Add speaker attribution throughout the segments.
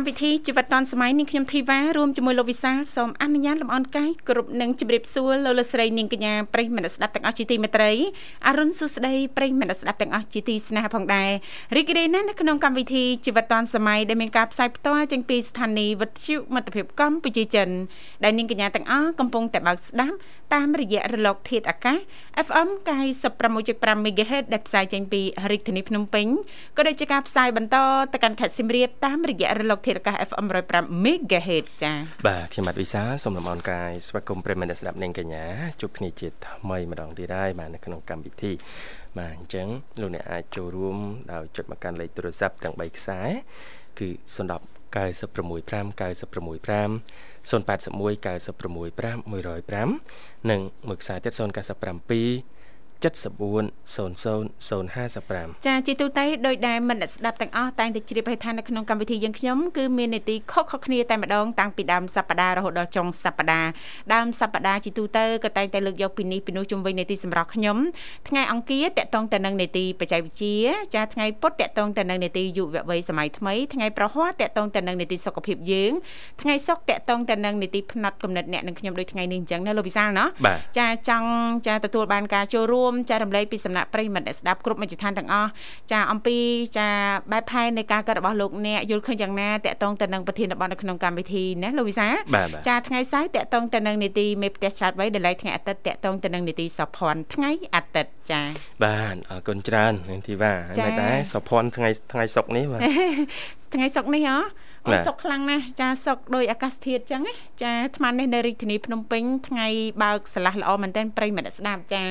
Speaker 1: កម្មវិធីជីវិតឌွန်សម័យនាងខ្ញុំធីវ៉ារួមជាមួយលោកវិសាលសូមអនុញ្ញាតលំអរកាយគ្រប់នឹងជម្រាបសួរលោកលស្រីនាងកញ្ញាប្រិយមិត្តស្ដាប់ទាំងអស់ជាទីមេត្រីអរុនសុស្ដីប្រិយមិត្តស្ដាប់ទាំងអស់ជាទីស្នេហាផងដែររីករាយណាស់នៅក្នុងកម្មវិធីជីវិតឌွန်សម័យដែលមានការផ្សាយផ្ទាល់ចេញពីស្ថានីយ៍វិទ្យុមិត្តភាពកម្ពុជាចិនដែលនាងកញ្ញាទាំងអស់កំពុងតែបើកស្ដាប់តាមរយៈរលកធាតុអាកាស FM 96.5 MHz ដែលផ្សាយចេញពីរាជធានីភ្នំពេញក៏ដូចជាការផ្សាយបន្តទៅកាន់ខេត្តសៀមរាបតាមរយៈរលកធាតុអាកាស FM 105 MHz ចា៎
Speaker 2: បាទខ្ញុំបាទវិសាសូមលំអរកាយស្វាគមន៍ប្រិយមិត្តស្ដាប់នាងកញ្ញាជួបគ្នាជាថ្មីម្ដងទៀតហើយបាទនៅក្នុងកម្មវិធីបាទអញ្ចឹងលោកអ្នកអាចចូលរួមដោយចុចមកកាន់លេខទូរស័ព្ទទាំង3ខ្សែគឺ010 965 965 081 965 105និងមួយខ្សែទៀត097 7400055
Speaker 1: ចាជាទូទៅដោយដែលមិនស្ដាប់ទាំងអស់តែងតែជ្រាបឲ្យថានៅក្នុងកម្មវិធីយើងខ្ញុំគឺមាននីតិខុសៗគ្នាតែម្ដងតាំងពីដើមសប្ដាហ៍រហូតដល់ចុងសប្ដាហ៍ដើមសប្ដាហ៍ជាទូទៅក៏តែងតែលើកយកពីនេះពីនោះជុំវិញនីតិសម្រាប់ខ្ញុំថ្ងៃអង្គារតកតងទៅនឹងនីតិបច្ចេកវិទ្យាចាថ្ងៃពុធតកតងទៅនឹងនីតិយុវវ័យសម័យថ្មីថ្ងៃប្រហ័សតកតងទៅនឹងនីតិសុខភាពយើងថ្ងៃសុក្រតកតងទៅនឹងនីតិផ្នែកកំណត់អ្នកនឹងខ្ញុំដូចថ្ងៃនេះអញ្ចឹងណាលោកវិសាលណាចាចង់ចាទទួលបានការចូលរួមរួមចារំលែកពីសំណាក់ប្រិមិត្តអ្នកស្ដាប់គ្រប់មជ្ឈដ្ឋានទាំងអស់ចាអំពីចាបែបផែននៃការកើតរបស់លោកអ្នកយល់ឃើញយ៉ាងណាតកតងទៅនឹងប្រធានបទនៅក្នុងកម្មវិធីណាលោកវិសាចាថ្ងៃសៅរ៍តកតងទៅនឹងនីតិមេផ្ទះឆ្លាតវៃដែលឡៃថ្ងៃអាទិត្យតកតងទៅនឹងនីតិសុភ័ណ្ឌថ្ងៃអាទិត្យចា
Speaker 2: បាទអរគុណច្រើននាងធីវ៉ាហើយដែរសុភ័ណ្ឌថ្ងៃថ្ងៃសុកនេះបាទ
Speaker 1: ថ្ងៃសុកនេះហ៎ អូសុកខ្លាំងណាស់ចាសុកដោយអាកាសធាតុចឹងណាចាអាត្មានេះនៅរាជធានីភ្នំពេញថ្ងៃបើកស្លាស់ល្អមែនទែនប្រិយមិត្តស្ដាប់ចា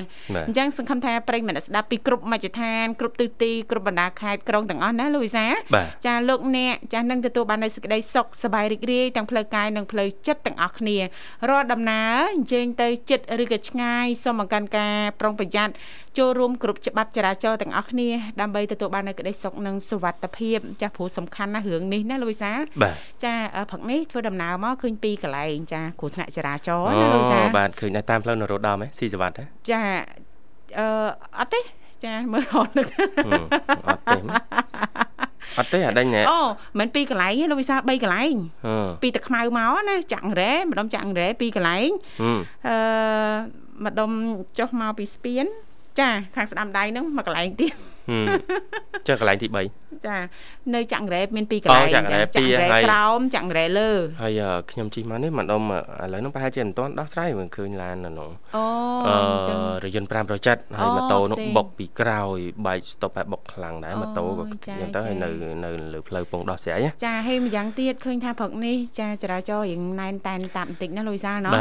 Speaker 1: អញ្ចឹងសង្ឃឹមថាប្រិយមិត្តស្ដាប់ពីគ្រប់មជ្ឈដ្ឋានគ្រប់ទិសទីគ្រប់បណ្ដាខេត្តក្រុងទាំងអស់ណាលោកវិសាចាលោកអ្នកចានឹងទទួលបាននូវសេចក្តីសុខសប្បាយរីករាយទាំងផ្លូវកាយនិងផ្លូវចិត្តទាំងអស់គ្នារាល់ដំណើរអញ្ជើញទៅចិត្តឬក៏ឆ្ងាយសូមបង្កើនការប្រុងប្រយ័ត្នចូលរួមគ្រប់ច្បាប់ចរាចរណ៍ទាំងអស់គ្នាដើម្បីទទួលបាននូវក្តីសុខនិងសុវត្ថិភាពចាស់ព្រោះសំខាន់ណាស់រឿងនេះណាលោកវិសាចាព្រឹកនេះធ្វើដំណើរមកឃើញពីកន្លែងចាគ្រោះថ្នាក់ចរាចរណ៍ណាលោកវិសា
Speaker 2: បាទឃើញនៅតាមផ្លូវនរោត្តមស៊ីសវត្ត
Speaker 1: ចាអឺអត់ទេចាមើលរត់នឹក
Speaker 2: អត់ទេអត់ទេអាដេញ
Speaker 1: អូមិនពីកន្លែងទេលោកវិសា3កន្លែងពីទឹកខ្មៅមកណាចាក់រ៉េម្ដុំចាក់រ៉េពីកន្លែងអឺម្ដុំចុះមកពីស្ពាន ចា ខាងស្ដាំដៃហ្នឹងមកកន្លែងទៀត
Speaker 2: ចុះកន្លែងទី
Speaker 1: 3ចានៅចាក់រ៉េមានពីរកន្លែងចាក់រ៉េក្រោមចាក់រ៉េលើ
Speaker 2: ហើយខ្ញុំជិះមកនេះម្ដុំឥឡូវហ្នឹងប្រហែលជាមិនទាន់ដោះស្រាយមិនឃើញឡាននៅនោះ
Speaker 1: អូ
Speaker 2: អឺរយន្ត570ហើយម៉ូតូនោះបុកពីក្រោយបែកស្តុបហើយបុកខ្លាំងដែរម៉ូតូក៏យ៉ាងទៅហើយនៅនៅលើផ្លូវពងដោះស្រាយ
Speaker 1: ចាហើយម្យ៉ាងទៀតឃើញថាព្រឹកនេះចាចរាចរណ៍រៀងណែនតែនតាប់បន្តិចណាលុយសាលណោះ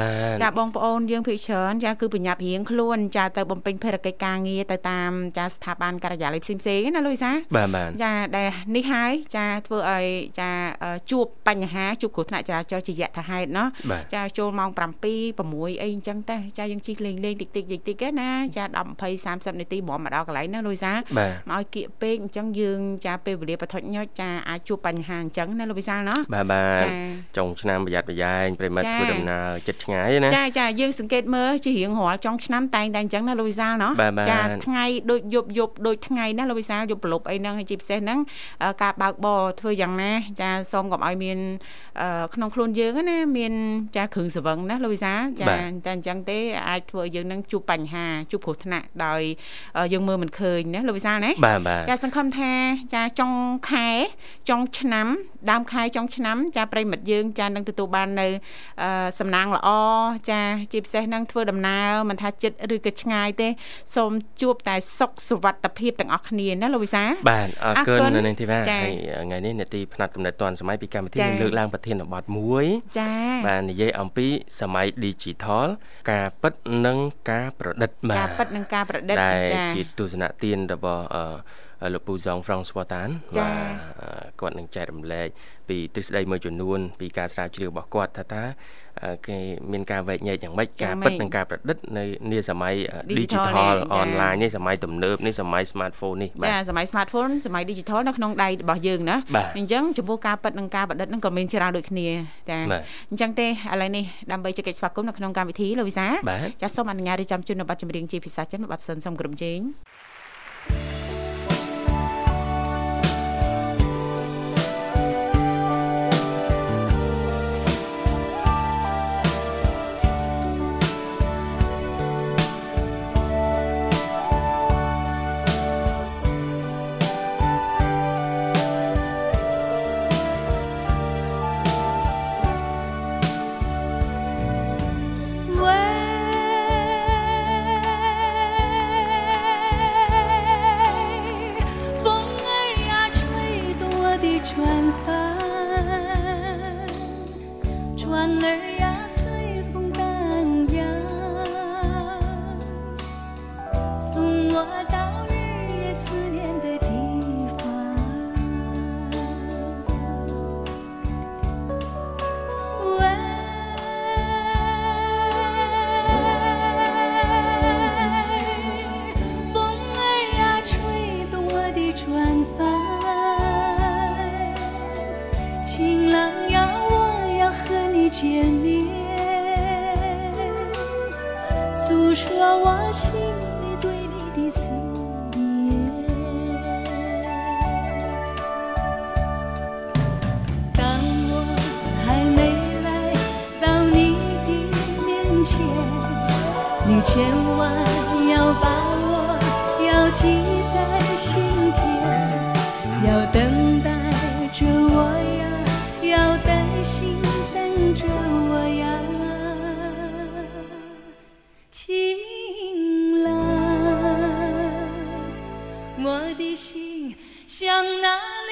Speaker 1: ចាបងប្អូនយើងភិកច្រើនចាគឺប្រញាប់រៀងខ្លួនចាទៅបំពេញភារកិច្ចការងារទៅតាមចាស្ថាប័នការិយាល័យផ្សេងផ្សេងណាលុយសា
Speaker 2: បាទបាទ
Speaker 1: ចាដែលនេះហើយចាធ្វើឲ្យចាជួបបញ្ហាជួបគ្រោះថ្នាក់ចរាចរណ៍ជាយថាហេតុណោះចាចូលម៉ោង7 6អីអញ្ចឹងតែចាយើងជិះលេងលេងតិចតិចតិចតិចណាចា10 20 30នាទីហ្មងមកដល់កន្លែងណាលុយសាមកឲ្យគៀកពេកអញ្ចឹងយើងចាពេលវេលាបថុចញុចចាអាចជួបបញ្ហាអញ្ចឹងណាលោកវិសាលណោះ
Speaker 2: បាទបាទចុងឆ្នាំប្រយ័ត្នប្រយែងប្រិមិត្តធ្វើដំណើរចិត្តឆ្ងាយណា
Speaker 1: ចាចាយើងសង្កេតមើលជារៀងរាល់ចុងឆ្នាំតែងតែអញ្ចឹងណាលោកវិសាលណោះចាថ្ងៃដូចយប់យប់ដូចថ្ងៃណាលោកវិសាលយប់ប្រលប់អីហ្នឹងហើយជាពិសេសហ្នឹងការបើកបរធ្វើយ៉ាងណា ចាសូមកុំឲ្យមាន ក្នុងខ្លួនយើងណាមានចាគ្រឿងសង្វឹងណាលោកវិសាចាតែអញ្ចឹងទេអាចធ្វើឲ្យយើងនឹងជួបបញ្ហាជួបគ្រោះថ្នាក់ដោយយើងមើលមិនឃើញណាលោកវិសាណាចាសង្ឃឹមថាចាចុងខែចុងឆ្នាំដើមខែចុងឆ្នាំចាប្រិមិត្តយើងចានឹងទទួលបាននៅសំណាងល្អចាជាពិសេសនឹងធ្វើដំណើរមិនថាចិត្តឬក៏ឆ្ងាយទេសូមជួបតែសុខសុវត្ថិភាពទាំងអស់គ្នាណាលោកវិសា
Speaker 2: បាទអរគុណនៅនាងធីវ៉ាហើយថ្ងៃនេះនេតិផ្នែកកំណត់តាន់សម័យពីកម្មវិធីលើកឡើងប្រធានបទមួយ
Speaker 1: ចា
Speaker 2: បាទនិយាយអំពីសម័យ Digital ការពិតនិងការប្រឌិត
Speaker 1: បាទការពិតនិងការប្រឌិត
Speaker 2: ចាដែលជាទស្សនៈទានរបស់អឺ លោកពូសងហ្វ្រង់ស្វតាន
Speaker 1: បាទ
Speaker 2: គាត់នឹងចែករំលែកពីទ្រឹស្ដីមួយចំនួនពីការស្រាវជ្រាវរបស់គាត់ថាតើគេមានការវែកញែកយ៉ាងម៉េចការពិតនិងការប្រឌិតនៅនាសម័យ digital online នេះសម័យទំនើបនេះសម័យ smartphone នេះ
Speaker 1: បាទចាសម័យ smartphone សម័យ digital នៅក្នុងដៃរបស់យើងណាអញ្ចឹងចំពោះការពិតនិងការប្រឌិតហ្នឹងក៏មានច្រើនដូចគ្នាចាអញ្ចឹងទេឥឡូវនេះដើម្បីជែកស្វាគមន៍នៅក្នុងកម្មវិធីលោកវិសាចាសូមអនុញ្ញាតរៀបចំជូននៅប័ណ្ណចម្រៀងជាភាសាចិនប័ណ្ណសិនសូមក្រុមជេង 我的心向哪里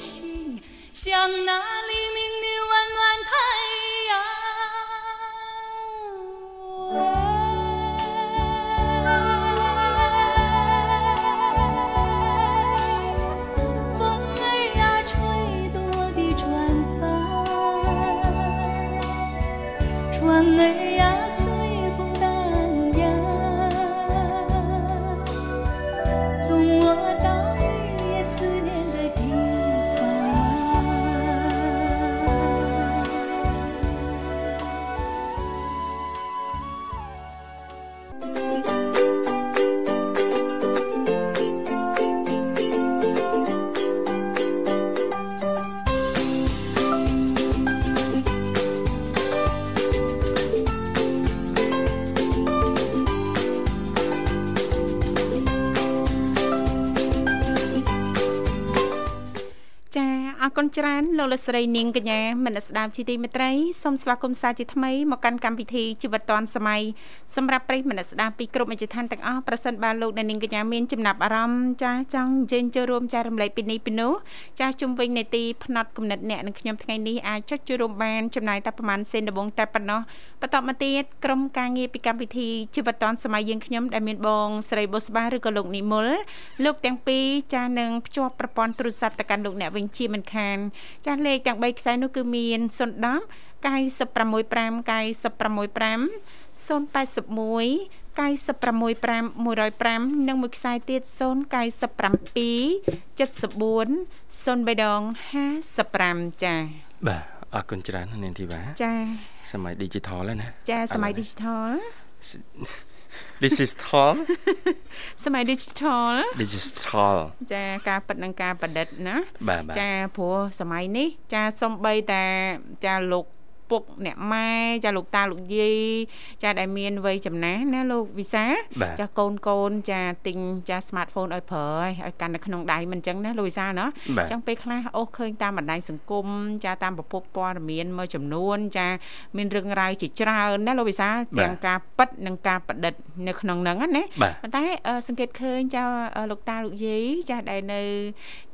Speaker 1: 心向那 ច្រើនលោកលស្រីនាងកញ្ញាមនស្ដាប់ជីទីមេត្រីសូមស្វាគមន៍សាជាថ្មីមកកាន់កម្មវិធីជីវិតឌွန်សម័យសម្រាប់ប្រិយមនស្ដាប់ពីគ្រប់មជ្ឈដ្ឋានទាំងអស់ប្រសិនបើលោកនាងកញ្ញាមានចំណាប់អារម្មណ៍ចាស់ចង់អញ្ជើញចូលរួមចែករំលែកពីនេះពីនោះចាស់ជុំវិញនេតិផ្នែកគណិតអ្នកនឹងខ្ញុំថ្ងៃនេះអាចចុចចូលរួមបានចំណាយតែប្រហែលសេនដបងតែប៉ុណ្ណោះបន្តមកទៀតក្រុមការងារពីកម្មវិធីជីវិតឌွန်សម័យយើងខ្ញុំដែលមានបងស្រីបុស្បាឬក៏លោកនិមលលោកទាំងពីរចាស់នឹងភ្ជាប់ប្រព័ន្ធទូរស័ព្ទទៅកាន់លោកអ្នកវិញជាមិនខានចាស់លេខទាំង3ខ្សែនោះគឺមាន010 965 965 081 965 105និងមួយខ្សែទៀត097 74 03ដង55ចា៎
Speaker 2: បាទអរគុណច្រើននាងធីវ៉ា
Speaker 1: ចា៎
Speaker 2: សម័យ digital ហើយណា
Speaker 1: ចា៎សម័យ digital
Speaker 2: digital
Speaker 1: សម័យ digital
Speaker 2: digital
Speaker 1: ចាការប៉ັດនឹងការប្រឌិតណា
Speaker 2: ចា
Speaker 1: ព្រោះសម័យនេះ ចាសំបីតាចាលោក ពុកអ្នកម៉ែចាលោកតាលោកយាយចាដែលមានវ័យចំណាស់ណាលោកវិសា ចាកូនកូនចាទិញចា smartphone ឲ្យប្រើឲ្យកាន់នៅក្នុងដៃមិនអញ្ចឹងណាលោកវិសាណាអញ្ចឹងពេលខ្លះអូសឃើញតាមបណ្ដាញសង្គមចាតាមប្រភពព័ត៌មានមួយចំនួន ចា មានរឿងរ៉ាវជាច្រើនណាលោកវិសាទាំងការប៉ັດនិងការប្រឌិតនៅក្នុងហ្នឹងណាប៉ុន្តែសង្កេតឃើញចាលោកតាលោកយាយចាដែលនៅ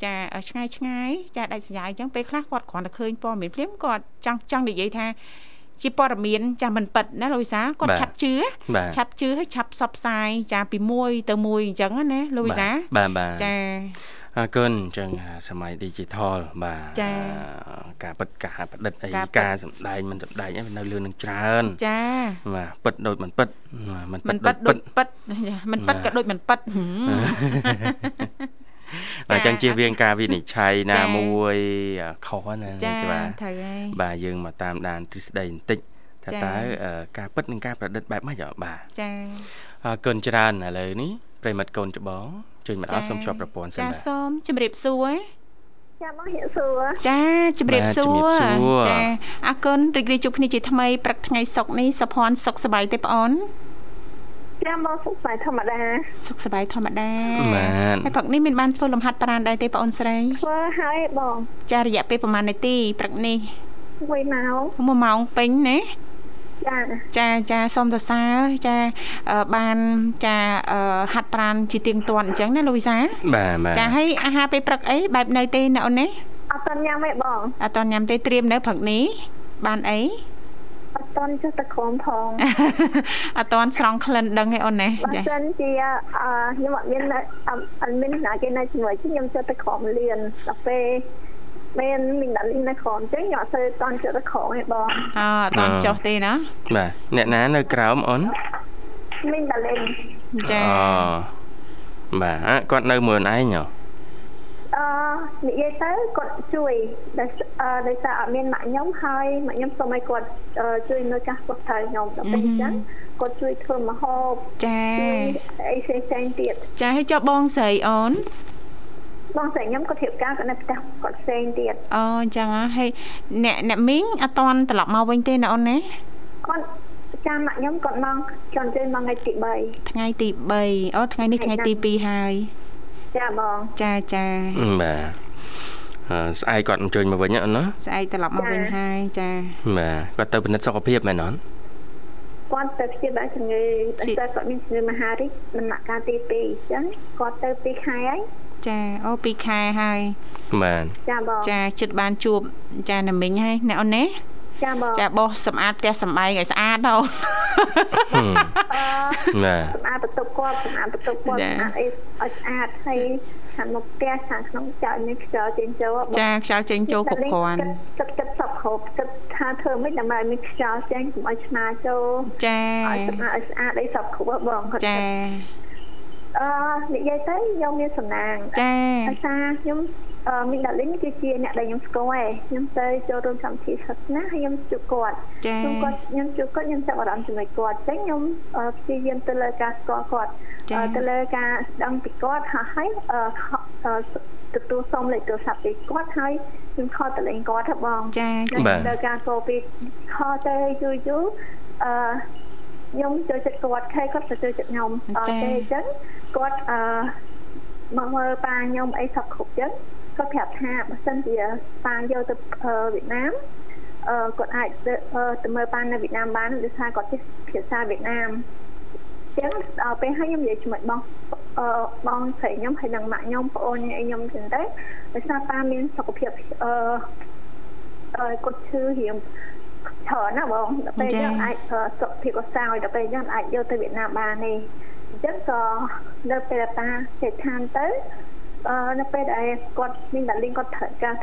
Speaker 1: ចាឆ្ងាយឆ្ងាយចាដាច់សញ្ញាអញ្ចឹងពេលខ្លះគាត់គ្រាន់តែឃើញព័ត៌មានភ្លាមគាត់ចង់ចង់និយាយថាជាព័ត៌មានចាស់មិនប៉ិតណាលោកវិសាគាត់ឆាប់ជឿឆាប់ជឿហើយឆាប់ផ្សព្វផ្សាយចាពីមួយទៅមួយអញ្ចឹងណាលោកវិសា
Speaker 2: បាទបាទ
Speaker 1: ចា
Speaker 2: អរគុណអញ្ចឹងសម័យ digital បាទ
Speaker 1: ចា
Speaker 2: ការពិតការប្រឌិតអីការសម្ដែងមិនសម្ដែងអីនៅលឿននឹងច្រើន
Speaker 1: ចា
Speaker 2: បាទពិតដូចមិនពិត
Speaker 1: មិនពិតដូចពិតមិនពិតក៏ដូចមិនពិត
Speaker 2: បាទ អញ្ចឹងជៀសវាងការវិនិច្ឆ័យណាមួយខុសណា
Speaker 1: ចា៎បាទត្រូវហើយ
Speaker 2: បាទយើងមកតាមដានទ្រឹស្ដីបន្តិចថាតើការពិតនិងការប្រឌិតបែបម៉េចបាទ
Speaker 1: ចា៎
Speaker 2: អរគុណច្រើនឥឡូវនេះប្រិមិត្តកូនច្បងជួយមកអស់សូមជួបប្រព័ន្ធសិន
Speaker 1: បាទចាសូមជម្រាបសួរ
Speaker 3: ចាមករៀបសួរ
Speaker 1: ចាជម្រាបសួរចាអរគុណរីករាយជួបគ្នាជាថ្មីព្រឹកថ្ងៃសុកនេះសុភ័ណ្ឌសុខសប្បាយទេបងអូន
Speaker 3: ចាមកសុខសប្បាយធម្មតា
Speaker 1: សុខសប្បាយធម្មតា
Speaker 2: បាន
Speaker 1: ហើយព្រឹកនេះមានបានធ្វើលំហាត់ប្រាណដែរទេបងអូនស្រី
Speaker 3: ធ្វើហើយបង
Speaker 1: ចារយៈពេលប្រហែលនាទីព្រឹកនេះ
Speaker 3: 1ម៉ោង
Speaker 1: 1ម៉ោងពេញណា
Speaker 3: ចា
Speaker 1: ចាចាសូមសរសើរចាបានចាហាត់ប្រាណជាទៀងទាត់អញ្ចឹងណាលូវីសា
Speaker 2: បាទបាទ
Speaker 1: ចាហើយអាហារពេលព្រឹកអីបែបនៅទេណាអូនណា
Speaker 3: អត់តញ៉ាំទេបង
Speaker 1: អត់តញ៉ាំទេត្រៀមនៅព្រឹកនេះបានអី
Speaker 3: អ ត់តន់ចុះទៅក្រុមផង
Speaker 1: អត់តន់ស្រង់ក្លិនដឹងឯអូនណា
Speaker 3: ចាបើសិនជាអឺខ្ញុំអត់មានអត់មានណាគេនៅជាមួយខ្ញុំចុះទៅក្រុមលៀនដល់ពេលមានមីងដាក់លីងនៅក្រោមអញ្ចឹងខ្ញុំអត់សូវតន់ចុះទៅក្រោមទេបង
Speaker 1: អើអត់តន់ចុះទេណា
Speaker 2: បាទអ្នកណានៅក្រោមអូន
Speaker 3: មីងដាក់លីង
Speaker 1: ចា
Speaker 2: អូបាទគាត់នៅមួយឯងហ៎
Speaker 3: អឺនិយាយទៅគាត់ជួយដោយដោយសារអត់មានម៉ាក់ខ្ញុំហើយម៉ាក់ខ្ញុំសូមឲ្យគាត់ជួយនៅចាស់គាត់ត្រូវខ្ញុំដល់ពេលអញ្ចឹងគាត់ជួយធ្វើម្ហូប
Speaker 1: ចា
Speaker 3: អីផ្សេងផ្សេងទៀត
Speaker 1: ចាឲ្យចុះបងស្រីអូន
Speaker 3: បងស្រីខ្ញុំគាត់ធៀបការគាត់នៅផ្ទះគាត់ផ្សេងទៀត
Speaker 1: អូអញ្ចឹងហើយអ្នកអ្នកមីងអត់តន់ត្រឡប់មកវិញទេណាអូនណា
Speaker 3: គាត់ចាំម៉ាក់ខ្ញុំគាត់មកចង់ជួយមកថ្ងៃទី
Speaker 1: 3ថ្ងៃទី3អូថ្ងៃនេះថ្ងៃទី2ហើយ
Speaker 3: ចាបង
Speaker 1: ចាចា
Speaker 2: បាទស្អែកគាត់អញ្ជើញមកវិញអត់ណា
Speaker 1: ស្អែកត្រឡប់មកវិញហើយចា
Speaker 2: បាទគាត់ទៅពិនិត្យសុខភាពមែនអត់
Speaker 3: គាត់ទៅព្យាបាលជំងឺតែគាត់មានជំងឺមហារីកដំណាក់កាលទី2អញ្ចឹងគាត់ទៅ2ខែហើយ
Speaker 1: ចាអូ2ខែហើយ
Speaker 2: បាទ
Speaker 3: ចាបង
Speaker 1: ចាជិតបានជួបចាណាមិញហើយអ្នកអូនណា
Speaker 3: ចាបង
Speaker 1: ចាបោះសម្អាតផ្ទះសម្បែងឲ្យស្អាតអូ
Speaker 2: ណា
Speaker 3: សម្អាតបន្ទប់គាត់សម្អាតបន្ទប់គាត់សម្អាតអីឲ្យស្អាតហើយខាងមុខផ្ទះខាងក្នុងចៅមានខ្យល់ចេញចូល
Speaker 1: ចាខ្យល់ចេញចូលគ្រប់គ្រាន់
Speaker 3: ទឹកទឹកសពគ្រប់ទឹកថាធ្វើមិនដើម្បីឲ្យមានខ្យល់ចេញកុំឲ្យឆ្មាចូល
Speaker 1: ចា
Speaker 3: ឲ្យស្អាតឲ្យស្អាតអីសពគ្រប់បង
Speaker 1: គាត់ចា
Speaker 3: អឺនិយាយទៅខ្ញុំមានសំណាង
Speaker 1: ចា
Speaker 3: ភាសាខ្ញុំ អឺមីដាលីនគឺជាអ្នកដែលខ្ញុំស្គាល់ឯងខ្ញុំទៅចូលរួមកម្មវិធីសាសនាហើយខ្ញុំជួបគាត់
Speaker 1: ខ្ញុំ
Speaker 3: គាត់ខ្ញុំជួបគាត់ខ្ញុំចាប់អារម្មណ៍ជាមួយគាត់អញ្ចឹងខ្ញុំព្យាយាមទៅលើការស្គាល់គាត់ទៅលើការដឹងពីគាត់ហើយទទួលសុំលេខទូរស័ព្ទពីគាត់ហើយខ្ញុំខលទៅលេងគាត់ហ៎បង
Speaker 1: ចា
Speaker 3: ទៅការកោពីខលទៅយូរយូរអឺខ្ញុំចូលចិត្តគាត់ខែគាត់ទៅចូលចិត្តខ្ញុំអត់ទេអញ្ចឹងគាត់អឺមកមើលប៉ាខ្ញុំអីសពគ្រប់ចឹង គាត់ប្រាប់ថាបើសិនជាប៉ាយកទៅវៀតណាមអឺគាត់អាចទៅមើលប៉ានៅវៀតណាមបានដោយសារគាត់ចេះភាសាវៀតណាមចឹងដល់ពេលហើយខ្ញុំនិយាយជាមួយបងអឺបងស្រីខ្ញុំហើយនឹងម៉ាក់ខ្ញុំប្អូនខ្ញុំចឹងទៅដោយសារប៉ាមានសុខភាពអឺអឺគាត់ឈឺរៀងច្រើនណាបងដល់ពេលយើងអាចសុខភាពក៏សោយដល់ពេលយើងអាចយកទៅវៀតណាមបានទេអញ្ចឹងក៏នៅពេលតាចេឋានទៅអឺ នៅពេលដែលគាត់មានតាលីងគាត់ត្រូវការ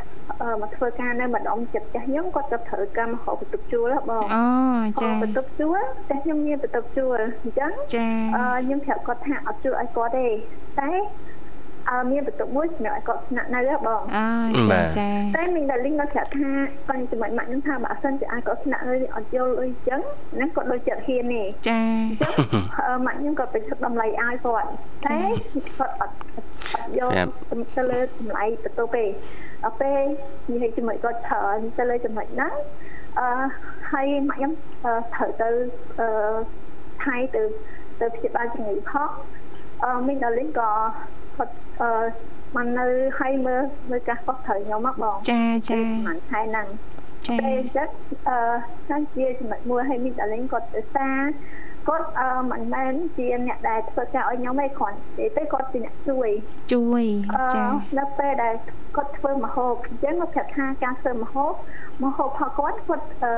Speaker 3: មកធ្វើការនៅម្ដុំចិត្តចាស់ខ្ញុំគាត់ក៏ត្រូវការមកហៅបន្ទប់ជួលបង
Speaker 1: អូចា
Speaker 3: បន្ទប់ជួលតែខ្ញុំមានបន្ទប់ជួលអញ្ចឹង
Speaker 1: ចា
Speaker 3: អឺខ្ញុំប្រាប់គាត់ថាអត់ជួលឲ្យគាត់ទេតែអឺ មានបន្ទប់មួយសម្រាប់ឲ្យគាត់ស្នាក់នៅបង
Speaker 1: អូចាចា
Speaker 3: តែមីងដាលីងគាត់ប្រាប់ថាគាត់ជាមួយម៉ាក់ខ្ញុំថាបើអសិនជាឲ្យគាត់ស្នាក់នៅអត់យល់អីចឹងហ្នឹងគាត់ដូចចិត្តហ៊ានទេ
Speaker 1: ចា
Speaker 3: ម៉ាក់ខ្ញុំគាត់ទៅឈប់តម្លៃឲ្យគាត់តែគាត់អត់យកទៅលើតម្លៃបន្ទប់ទេដល់ពេលនិយាយជាមួយគាត់ច្រើនទៅលើចំណុចហ្នឹងអឺហើយម៉ាក់ខ្ញុំត្រូវទៅអឺថៃទៅទៅព្យាបាលជំងឺផងអឺមីងដាលីងក៏ គាត់អឺមកនៅឲ្យមើលមើលកាសគាត់ត្រូវខ្ញុំមកបង
Speaker 1: ចាចា
Speaker 3: មិនខែហ្នឹងចាពេលចឹងអឺសាជាចំណុចមួយឲ្យមីងដាលីងគាត់ទៅសារគាត់អឺមិនមែនជាអ្នកដែលធ្វើការឲ្យខ្ញុំទេគ្រាន់តែទៅគាត់ជាអ្នកជួយ
Speaker 1: ជួយ
Speaker 3: ចានៅពេលដែលគាត់ធ្វើមហូបអញ្ចឹងគាត់ប្រាប់ថាការធ្វើមហូបមហូបផងគាត់គាត់អឺ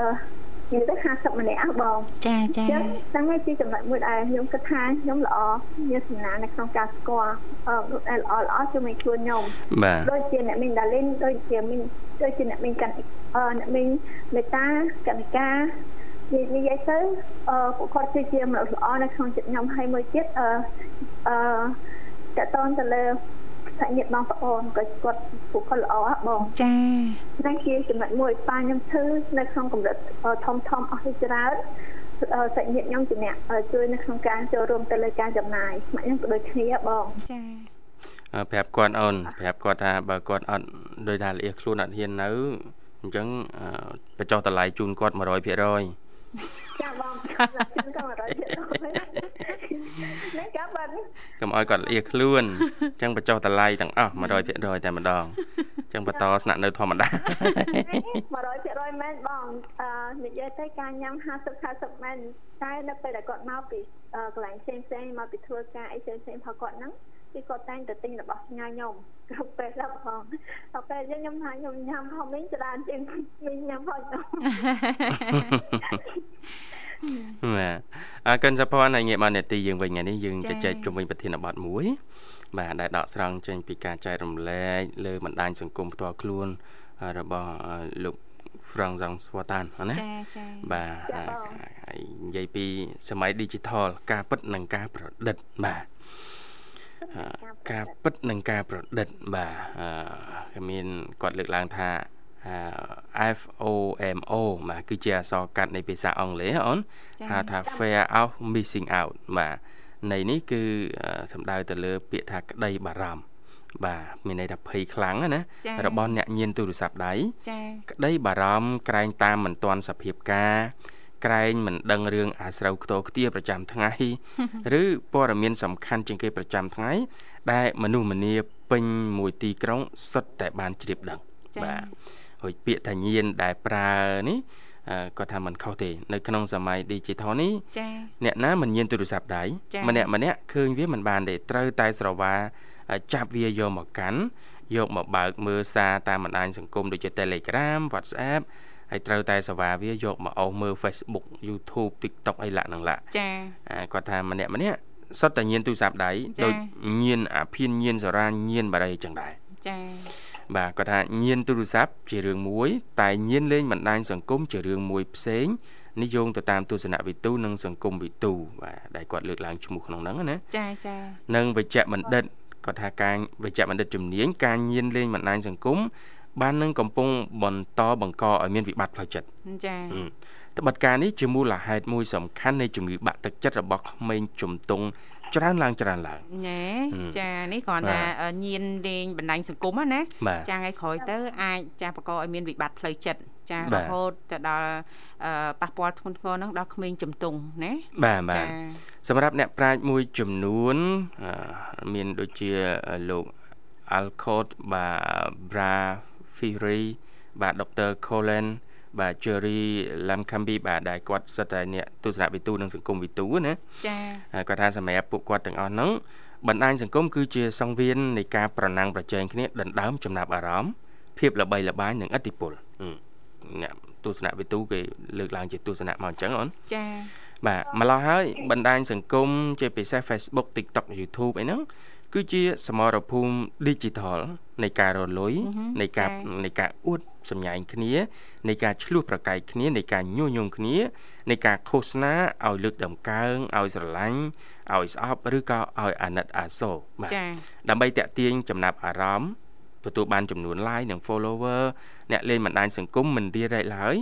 Speaker 3: និយាយទៅ50ម្នាក់អស់បង
Speaker 1: ចាចា
Speaker 3: ចឹងហ្នឹងឯងជាចំណុចមួយដែលខ្ញុំគិតថាខ្ញុំល្អមានសំណាងនៅក្នុងការស្គាល់អឺល្អល្អជាមួយខ្លួនខ្ញុំ
Speaker 2: បាទ
Speaker 3: ដូចជាអ្នកមីងដាលីនដូចជាមីងដូចជាអ្នកមីងកាន់អឺអ្នកមីងមេតាកនិកានិយាយទៅអឺពួកគាត់គឺជាមនុស្សល្អនៅក្នុងចិត្តខ្ញុំហើយមួយទៀតអឺអឺតតនទៅលើ សាច់ញាតិបងប្អូនក៏គាត់ពួកគាត់ល្អបង
Speaker 1: ចា
Speaker 3: ហ្នឹងជាចំណុចមួយប៉ាខ្ញុំឈឺនៅក្នុងកម្រិតធំធំអស់ច្រើនសាច់ញាតិខ្ញុំជាអ្នកជួយនៅក្នុងការចូលរួមទៅលើការចំណាយម៉ាក់ខ្ញុំក៏ដូចគ្នាបង
Speaker 1: ចា
Speaker 2: ប្រាប់គាត់អូនប្រាប់គាត់ថាបើគាត់អត់ដោយថាលះខ្លួនអត់ហ៊ាននៅអញ្ចឹងបញ្ចុះតម្លៃជូនគាត់100%
Speaker 3: ចាបងខ្ញុំក៏រត់នេះកាបាត់
Speaker 2: កុំឲ្យគាត់លាខ្លួនអញ្ចឹងបញ្ចុះតម្លៃទាំងអស់100%តែម្ដងអញ្ចឹងបន្តស្នាក់នៅធម្មតា
Speaker 3: 100%មែនបងអឺនិយាយទៅការញ៉ាំ50 50មែនតែនៅពេលដែលគាត់មកពីកន្លែងផ្សេងផ្សេងមកពីធ្វើការអីផ្សេងផ្សេងផងគាត់ហ្នឹង គឺគាត់តែងតែទិញរបស់ញ៉ាខ្ញុំគ្រប់ពេលដល់ផងដល់ពេលយើងខ្ញុំថាខ្ញុំញ៉ាំផងមីងច្រើនជាងមីងញ៉ាំផងខ្ញុំ
Speaker 2: បាទអរគុណសពនហើយងាកមកនេតិយើងវិញថ្ងៃនេះយើងជជែកជុំវិញប្រធានបទមួយ បាទដែលដកស្រង់ចេញពីការចែករំលែកលើបណ្ដាញសង្គមផ្ទាល់ខ្លួនរបស់លោក Frank Zong Swatan ណា
Speaker 1: ចាចា
Speaker 2: បាទហើយនិយាយពីសម័យ digital ការពិតនិងការប្រឌិតបាទ ការពិតនិងការប្រឌិតបាទគេមានគាត់លើកឡើងថា FOMO បាទគឺជាអក្សរកាត់នៃភាសាអង់គ្លេសហ៎ហៅថា fear of missing out បាទន័យនេះគឺសំដៅទៅលើ ពាក្យថាក្តីបារម្ភបាទមានន័យថាភ័យខ្លាំងណារបស់អ្នកញៀនទូរស័ព្ទដៃ
Speaker 1: ចា៎
Speaker 2: ក្តីបារម្ភក្រែងតាមមិនទាន់សភាពការ ក្រែងមិនដឹងរឿងអាស្រូវខ្ទោខ្ទាប្រចាំថ្ងៃឬព័ត៌មានសំខាន់ជាងគេប្រចាំថ្ងៃដែលមនុស្សម្នាពេញមួយទីក្រុងសុទ្ធតែបានជ្រាបដឹងបាទហើយពាក្យថាញៀនដែលប្រើនេះគាត់ថាมันខុសទេនៅក្នុងសម័យ digital នេះ
Speaker 1: ចា៎
Speaker 2: អ្នកណាមិនញៀនទូរស័ព្ទដៃម្នាក់ម្នាក់ឃើញវាមិនបានទេត្រូវតែស្រវាចាប់វាយកមកកាន់យកមកបើកមើលសារតាមបណ្ដាញសង្គមដូចជា Telegram WhatsApp ហើយត្រូវតែសេវាវាយកមកអោសមើល Facebook YouTube TikTok អីឡាក់នឹងឡាក់
Speaker 1: ចា
Speaker 2: គាត់ថាម្នាក់ម្នាក់សុទ្ធតែញៀនទូរស័ព្ទដៃដូចញៀនអាភៀនញៀនសារាញៀនបារីចឹងដែរ
Speaker 1: ចា
Speaker 2: បាទគាត់ថាញៀនទូរស័ព្ទជារឿងមួយ តែញៀនលេងបណ្ដាញសង្គមជារឿងមួយផ្សេងនិយមទៅតាមទស្សនវិទូនិងសង្គមវិទូបាទដែលគាត់លើកឡើងឈ្មោះក្នុងហ្នឹងណា
Speaker 1: ចាចា
Speaker 2: និងវិជ្ជបណ្ឌិតគាត់ថាការវិជ្ជបណ្ឌិតជំនាញការញៀនលេងបណ្ដាញសង្គម បាននឹងកំពុងបន្តបង្កឲ្យមានវិបត្តិផ្លូវចិត្ត
Speaker 1: ចា៎
Speaker 2: ត្បិតការនេះជាមូលហេតុមួយសំខាន់នៃជំងឺបាក់ទឹកចិត្តរបស់ក្មេងជំទង់ច្រើនឡើងច្រើនឡើង
Speaker 1: ណែចានេះគ្រាន់តែញៀនលេងបណ្ដាញសង្គមណាចាថ្ងៃក្រោយទៅអាចចាបង្កឲ្យមានវិបត្តិផ្លូវចិត្តចារហូតទៅដល់ប៉ះពាល់ធ្ងន់ធ្ងរហ្នឹងដល់ក្មេងជំទង់ណា
Speaker 2: បាទបាទសម្រាប់អ្នកប្រាជ្ញមួយចំនួនមានដូចជាលោក Alcott បាទ Bra Fury បាទ Dr. Colin បាទ Jerry Lamkambi បាទដែលគាត់សិតតែអ្នកទស្សនវិទូនិងសង្គមវិទូណា
Speaker 1: ចា៎
Speaker 2: គាត់ថាសម្រាប់ពួកគាត់ទាំងអស់ហ្នឹងបណ្ដាញសង្គមគឺជាសង្វៀននៃការប្រណាំងប្រជែងគ្នាដណ្ដើមចំណាប់អារម្មណ៍ភាពល្បីល្បាញនិងឥទ្ធិពលអ្នកទស្សនវិទូគេលើកឡើងជាទស្សនៈមកអញ្ចឹងអូន
Speaker 1: ចា៎
Speaker 2: បាទម្ល៉េះហើយបណ្ដាញសង្គមជាពិសេស Facebook TikTok YouTube អីហ្នឹង គឺជាសមរភូមិ digital នៃការរលុយនៃការនៃការអួតសម្ញែងគ្នានៃការឆ្លោះប្រកែកគ្នានៃការញុះញង់គ្នានៃការឃោសនាឲ្យលើកដំកើងឲ្យស្រឡាញ់ឲ្យស្អប់ឬក៏ឲ្យអាណិតអាសូរ
Speaker 1: បាទ
Speaker 2: ដើម្បីតាក់ទាញចំណាប់អារម្មណ៍ទទួលបានចំនួន like និង follower អ្នកលេងបណ្ដាញសង្គមមិនរារែកឡើយ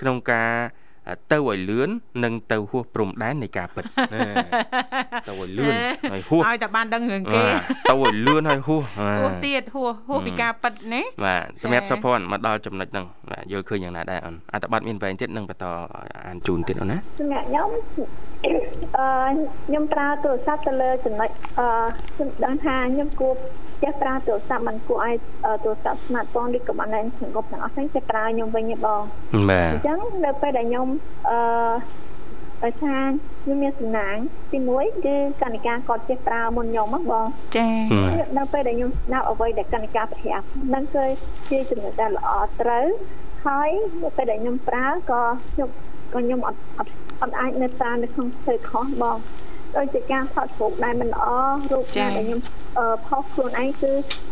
Speaker 2: ក្នុងការ ទៅឲ្យលឿននិងទៅហួសព្រំដែននៃការពិតទៅឲ្យលឿនហើយហួស
Speaker 1: ឲ្យតែបានដឹងរឿងគេ
Speaker 2: ទៅឲ្យលឿនហើយហួសហួ
Speaker 1: សទៀតហួសហួសពីការពិតណា
Speaker 2: បាទសម្រាប់សុភ័ណ្ឌមកដល់ចំណុចហ្នឹងបាទយល់ឃើញយ៉ាងណាដែរអូនអត្ថបទមានវែងទៀតនឹងបន្តអានជូនទៀតអូនណា
Speaker 3: សម្រាប់ខ្ញុំអឺខ្ញុំប្រើទូរស័ព្ទទៅលើចំណុចអឺខ្ញុំដឹងថាខ្ញុំគួរ ចេះប្រើទូរស័ព្ទមិនគួរឲ្យទូរស័ព្ទ smartphone ឬក៏បណ្ដាញសង្គមទាំងអស់ហ្នឹងចេះប្រើខ្ញុំវិញទេបង
Speaker 2: បាទអ
Speaker 3: ញ្ចឹងនៅពេលដែលខ្ញុំអឺដោយសារខ្ញុំមានសំណាងទី1គឺកណិកាគាត់ចេះប្រើមុនខ្ញុំហ្នឹងបង
Speaker 1: ចា
Speaker 3: នៅពេលដែលខ្ញុំស្ដាប់អ្វីដែលកណិកាប្រាប់ហ្នឹងគឺជាចំណុចដែលល្អត្រូវហើយនៅពេលដែលខ្ញុំប្រើក៏ខ្ញុំក៏ខ្ញុំអត់អត់អាចនៅតាមនៅក្នុងធ្វើខុសបងដូចជាការថតរូបដែលមិនល្អរូបណាដែលខ្ញុំ ផុសខ្លួនឯងគឺ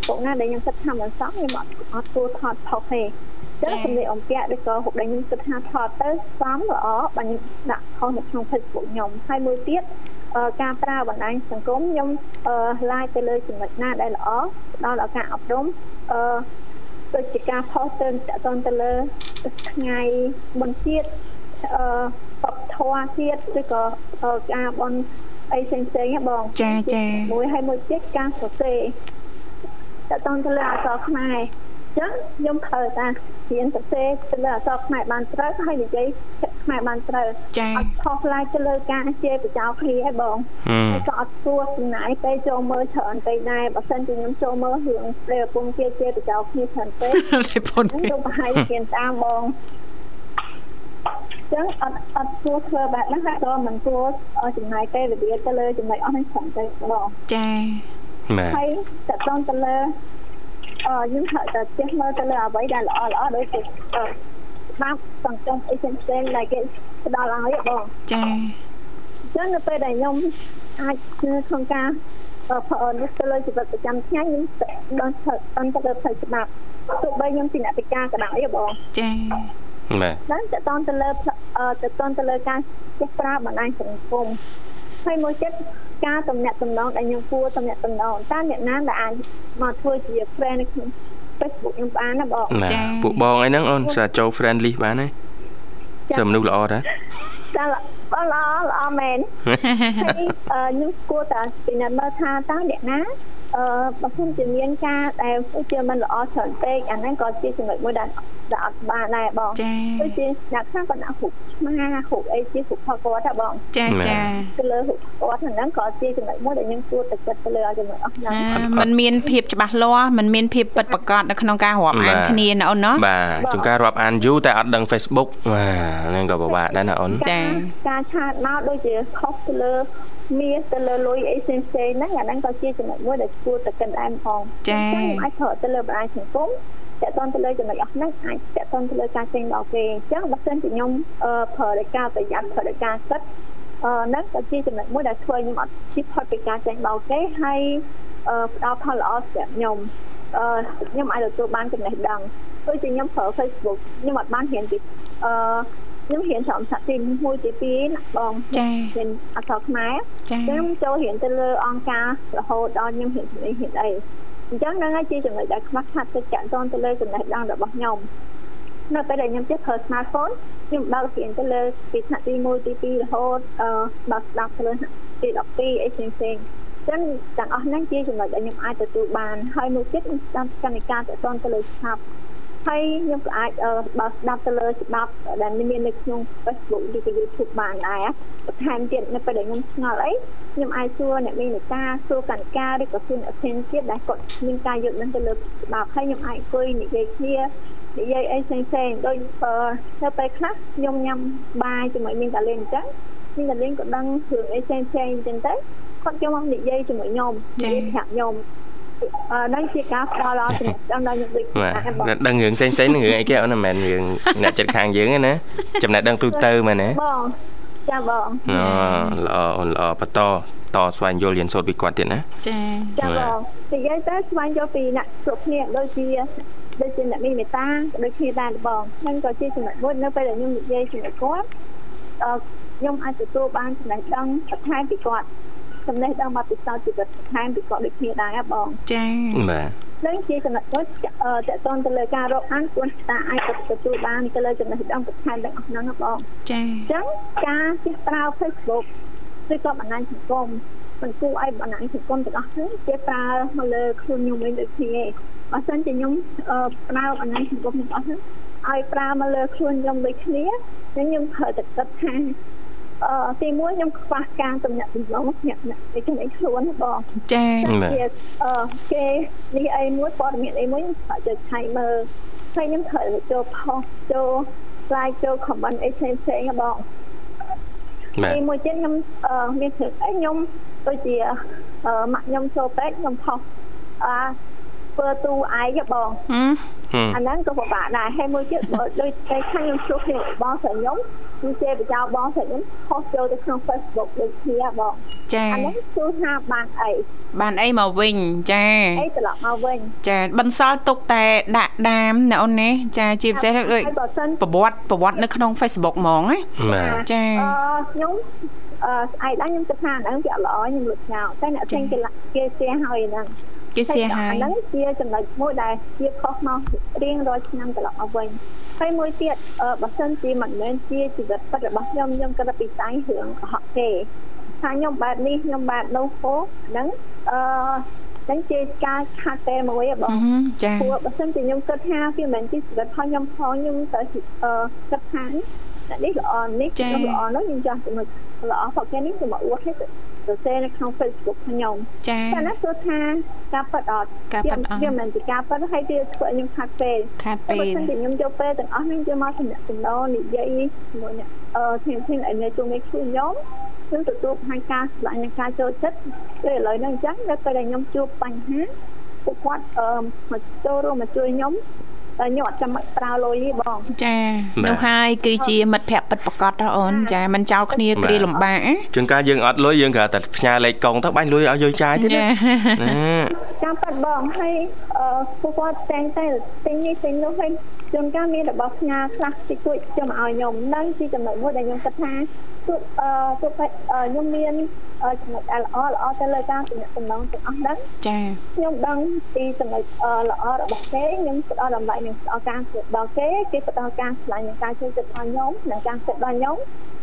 Speaker 3: រូបណាដែលខ្ញុំគិតថាមិនសមខ្ញុំអត់អត់គួរថតផុសទេចឹងសម្លៀកអំពាក់ឬក៏រូបដែលខ្ញុំគិតថាថតទៅសមល្អបើខ្ញុំដាក់ផុសនៅក្នុង Facebook ខ្ញុំហើយមួយទៀតការប្រើបណ្ដាញសង្គមខ្ញុំឡាយទៅលើចំណុចណាដែលល្អដល់ឱកាសអប់រំអឺដូចជាការផុសទៅតទៅទៅលើថ្ងៃបុណ្យជាតិអឺបបធរទៀតឬក៏ការបន អីផ្សេងផ្សេងបង
Speaker 1: ចាចា
Speaker 3: មួយហើយមួយទៀតការសរសេរតើតទៅលើអក្សរខ្មែរចឹងខ្ញុំត្រូវតារៀនសរសេរទៅលើអក្សរខ្មែរបានត្រូវហើយនិយាយខ្មែរបានត្រូវ
Speaker 1: ចាអ
Speaker 3: ត់ខុសឡាយទៅលើការជេរបចោគ្នាឯងបងហើយក៏អត់គួរចំណាយពេលចូលមើលច្រើនពេកដែរបើសិនជាខ្ញុំចូលមើលរឿងដែលកំពុងជេរជេរបចោគ្នាច្រើនពេកខ្ញុំប្រហែលជាតាមបង ចឹងអត់អត់គួរធ្វើបែបហ្នឹងហើយក៏មិនគួរចំណាយពេលវេលាទៅលើចំណុចអស់ហ្នឹងច្រើនពេកបង
Speaker 1: ចា
Speaker 2: បាទ
Speaker 3: ហើយតកតងទៅលើអឺយើងត្រូវតែចេះមើលទៅលើអ្វីដែលល្អល្អដូចជាច្បាប់សង្គមអីផ្សេងៗដែលគេផ្ដល់ឲ្យបង
Speaker 1: ចា៎
Speaker 3: អញ្ចឹងនៅពេលដែលខ្ញុំអាចក្នុងការផលនេះទៅលើជីវិតប្រចាំថ្ងៃខ្ញុំដល់ដល់ទៅលើផ្លូវច្បាប់ទោះបីខ្ញុំជាអ្នកពិការក៏ដោយបង
Speaker 1: ចា៎
Speaker 2: បាទ
Speaker 3: ដល់ទៅតទៅលើទៅតទៅលើការចេះប្រើបណ្ដាញសង្គមហើយមួយចិត្តការតំណាក់តំណងដែលខ្ញុំគួរតំណាក់តំណងតើអ្នកណាដែលអាចមកធ្វើជា friend នៅក្នុង Facebook ខ្ញុំបានណាបង
Speaker 2: ចាពួកបងអីហ្នឹងអូនសាចូល friend list បានទេចាំមនុស្សល្អតា
Speaker 3: ចាល្អល្អមែនហើយខ្ញុំគួរតែពិនិត្យមើលថាតើអ្នកណា អឺបើខ្ញុំជាមានការដែលជាមិនល្អច្រើនពេកអាហ្នឹងក៏ជាចំណុចមួយដែលដែលអត់បានដែរបង
Speaker 1: ដូច
Speaker 3: ជាអ្នកខ្លះក៏ដាក់រូបឆ្មារូបអីជារូបផគាត់ដែរបង
Speaker 1: ចាចា
Speaker 3: ទៅលើរូបគាត់ហ្នឹងក៏ជាចំណុចមួយដែលខ្ញុំគួរតែគិតទៅលើចំណុចអស់ហ្នឹង
Speaker 1: มันមានភាពច្បាស់លាស់มันមានភាពពិតប្រាកដនៅក្នុងការរាប់អានគ្នាណាអូនណា
Speaker 2: បាទជួនកាលរាប់អានយូរតែអត់ដឹង Facebook បាទហ្នឹងក៏ពិបាកដែរណាអូន
Speaker 1: ចា
Speaker 3: ការឆាតមកដូចជាខុសទៅលើ មានទៅលើលុយអីផ្សេងផ្សេងហ្នឹងអាហ្នឹងក៏ជាចំណុចមួយដែលគួរតែកិនដែរផង
Speaker 1: ចា៎ខ្ញុំ
Speaker 3: អាចប្រើទៅលើបណ្ដាញសង្គមតើតន់ទៅលើចំណុចអស់ហ្នឹងអាចតើតន់ទៅលើការចេញដល់គេអញ្ចឹងបើសិនជាខ្ញុំប្រើដោយការប្រយ័ត្នប្រើដោយការគិតអឺហ្នឹងក៏ជាចំណុចមួយដែលធ្វើខ្ញុំអត់ជិះផុតពីការចេញដល់គេហើយអឺផ្ដល់ផលល្អសម្រាប់ខ្ញុំអឺខ្ញុំអាចទទួលបានចំណេះដឹងដូចជាខ្ញុំប្រើ Facebook ខ្ញុំអត់បានរៀនពីអឺ ខ្ញុំរៀនត្រឹមសាក់ទី1ទី2ណាបង
Speaker 1: ចា
Speaker 3: រៀនអក្សរខ្មែរ
Speaker 1: ចា
Speaker 3: ខ្ញុំចូលរៀនទៅលើអង្គការរហូតដល់ខ្ញុំរៀនជំនាញរៀនអីអញ្ចឹងហ្នឹងហើយជាចំណុចដែលខ្វះខាតទៅចាក់តនទៅលើចំណេះដឹងរបស់ខ្ញុំនៅពេលដែលខ្ញុំចេះប្រើ smartphone ខ្ញុំបើករៀនទៅលើពីថ្នាក់ទី1ទី2រហូតអឺបើកស្ដាប់ទៅលើទី12អីផ្សេងផ្សេងចឹងទាំងអស់ហ្នឹងជាចំណុចដែលខ្ញុំអាចទទួលបានហើយមួយទៀតខ្ញុំស្ដាប់កម្មវិការតទៅទៅលើឆាប់ ហើយខ្ញុំក៏អាចបើស្ដាប់ទៅលើច្បាប់ដែលមាននៅក្នុង Facebook ឬក៏ YouTube បានដែរបន្ថែមទៀតនៅពេលដែលខ្ញុំឆ្ងល់អីខ្ញុំអាចសួរអ្នកមាននេតាសួរកណ្ដាលឬក៏សួរអ្នកផ្សេងទៀតដែលគាត់មានការយល់ដឹងទៅលើច្បាប់ហើយខ្ញុំអាចអង្គុយនិយាយគ្នានិយាយអីផ្សេងផ្សេងដូចនៅពេលខ្លះខ្ញុំញ៉ាំបាយជាមួយមានតាលេងអញ្ចឹងមានតាលេងក៏ដឹងរឿងអីផ្សេងផ្សេងអញ្ចឹងទៅគាត់យកមកនិយាយជាមួយខ្ញុំនិយាយប្រាប់ខ្ញុំអឺ នឹងជាការផ្ដល់ដល់ចំណេះដឹងដល់ខ្ញុំដូច
Speaker 2: បាទដឹងរឿងផ្សេងផ្សេងនឹងរឿងអីគេអូនមិនមែនរឿងអ្នកចិត្តខាងយើងទេណាចំណេះដឹងទូទៅមែនទេ
Speaker 3: បងចាបងអូ
Speaker 2: ល្អអូនល្អបន្តតស្វែងយល់រៀនសូត្រពីគាត់ទៀតណា
Speaker 1: ចា
Speaker 3: ចាបងនិយាយទៅស្វែងយល់ពីអ្នកគ្រប់គ្នាដូចជាដូចជាអ្នកមានមេត្តាដូចគ្នាដែរបងហ្នឹងក៏ជាចំណុចមួយនៅពេលដែលខ្ញុំនិយាយជាមួយគាត់អឺខ្ញុំអាចទទួលបានចំណេះដឹងបន្ថែមពីគាត់ ចំណេះដឹងមកពិសោធន៍ជីវិតបន្ថែមពីគាត់ដូចគ្នាដែរបង
Speaker 1: ចា៎
Speaker 2: បាទ
Speaker 3: នឹងជាចំណុចមួយតកតងទៅលើការរកអានគួរតាអាចទទួលបានទៅលើចំណេះដឹងបន្ថែមទាំងអស់ហ្នឹងបង
Speaker 1: ចា៎អ
Speaker 3: ញ្ចឹងការចេះប្រើ Facebook ឬក៏បណ្ដាញសង្គមមិនគួរឲ្យបណ្ដាញសង្គមទាំងអស់ហ្នឹងចេះប្រើមកលើខ្លួនខ្ញុំវិញដូចគ្នាបើសិនជាខ្ញុំប្រើបណ្ដាញសង្គមទាំងអស់ហ្នឹងឲ្យប្រើមកលើខ្លួនខ្ញុំដូចគ្នាខ្ញុំត្រូវតែគិតថា អឺទីមួយខ្ញុំខ្វះការទំនាក់ទំនងអ្នកអ្នកគ្នាខ្លួនបង
Speaker 1: ចា៎
Speaker 3: អឺគេនេះអីមួយព័ត៌មានអីមួយខ្ញុំត្រូវឆៃមើលហើយខ្ញុំត្រូវចូលផុសចូល like ចូល comment អីផ្សេងផ្សេងបងទីមួយទៀតខ្ញុំអឺមានព្រឹកអីខ្ញុំដូចជាអឺម៉ាក់ខ្ញុំចូលពេកខ្ញុំផុសអា ធ្វើទូឯងបងអាហ្នឹងក៏ពិបាកដែរហើយមួយទៀតបើដូចតែខាងខ្ញុំជួបគ្នាបងស្រីខ្ញុំគឺចេះបចោបងស្រីខ្ញុំខុសចូលទៅក្នុង Facebook ដូចគ្នាបង
Speaker 1: ចាអា
Speaker 3: ហ្នឹងគឺថាបានអី
Speaker 1: បានអីមកវិញចា
Speaker 3: អីត្រឡប់មកវិញ
Speaker 1: ចាបន្សល់ទុកតែដាក់ដាមណាអូនណាចាជាពិសេសដូចប្រវត្តិប្រវត្តិនៅក្នុង Facebook ហ្មងណាចា
Speaker 3: អឺខ្ញុំអឺស្អែកឡើងខ្ញុំគិតថាហ្នឹងវាល្អខ្ញុំលុបចោលតែអ្នកផ្សេងគេគេស្ទះហើយហ្នឹង
Speaker 1: គេសៀហើយ
Speaker 3: ហ្នឹងជាចំណុចមួយដែលជាខុសមករៀងរាល់ឆ្នាំត្រឡប់មកវិញហើយមួយទៀតបើសិនជាមិនមែនជាជីវិតពិតរបស់ខ្ញុំខ្ញុំគិតពីតែរឿងកុហកទេថាខ្ញុំបែបនេះខ្ញុំបែបនោះហូហ្នឹងអឺហ្នឹងជាការខាត់តែមួយបង
Speaker 1: ចា៎
Speaker 3: ព្រោះបើសិនជាខ្ញុំគិតថាវាមិនមែនជាជីវិតផងខ្ញុំផងខ្ញុំទៅអឺគិតថា នេះល្អនេះខ្ញុំល្អនោះខ្ញុំចាស់ចំណុចល្អផកនេះខ្ញុំមកអួតឲ្យសរសេរនៅក្នុង Facebook ខ្ញុំ
Speaker 1: ចា៎
Speaker 3: តែណាគឺថាការប៉ັດអត់
Speaker 1: ការប៉ັດអត់
Speaker 3: វាមិនជាការប៉ັດហើយវាធ្វើឲ្យខ្ញុំខាត់ពេល
Speaker 1: ខាត់ពេល
Speaker 3: តែខ្ញុំយកពេលទាំងអស់នេះយកមកសម្រាប់ចំណោនិយាយជាមួយអ្នកអឺធានធានឲ្យនៅជុំនេះខ្ញុំខ្ញុំទទួលបង្ហាញការស្លាញ់និងការចូលចិត្តពេលឥឡូវនេះអញ្ចឹងនៅពេលដែលខ្ញុំជួបបញ្ហាពួកគាត់អឺមកចូលរួមមកជួយខ្ញុំតែ ខ្ញុំអត់ចាំប្រើលុយទេបង
Speaker 1: ចានោះហើយគឺជាមិត្តភក្តិពិតប្រកបណាអូនចាមិនចោលគ្នាគ្រាលំបាក
Speaker 2: ជួនកាលយើងអត់លុយយើងគ្រាន់តែផ្ញើលេខកងទៅបាញ់លុយឲ្យយើងចាយទៀតណា
Speaker 3: ចាំប៉ាត់បងហើយអឺពួកគាត់តែងតែទិញនេះទិញនោះហើយជួនកាលមានរបស់ផ្ញើខ្លះតិចតួចចាំឲ្យខ្ញុំនឹងជាចំណុចមួយដែលខ្ញុំគិតថា ទោះអឺទោះខ្ញុំមានចំណុចល្អល្អទៅលើការទំនាក់ទំនងទាំងអស់ហ្នឹង
Speaker 1: ចា
Speaker 3: ខ្ញុំដឹងពីចំណុចល្អរបស់គេខ្ញុំផ្ដល់តម្លៃនឹងផ្ដល់ការដល់គេគេផ្ដល់ការឆ្លាញ់នឹងការជួយចិត្តដល់ខ្ញុំនិងការចិត្តដល់ខ្ញុំ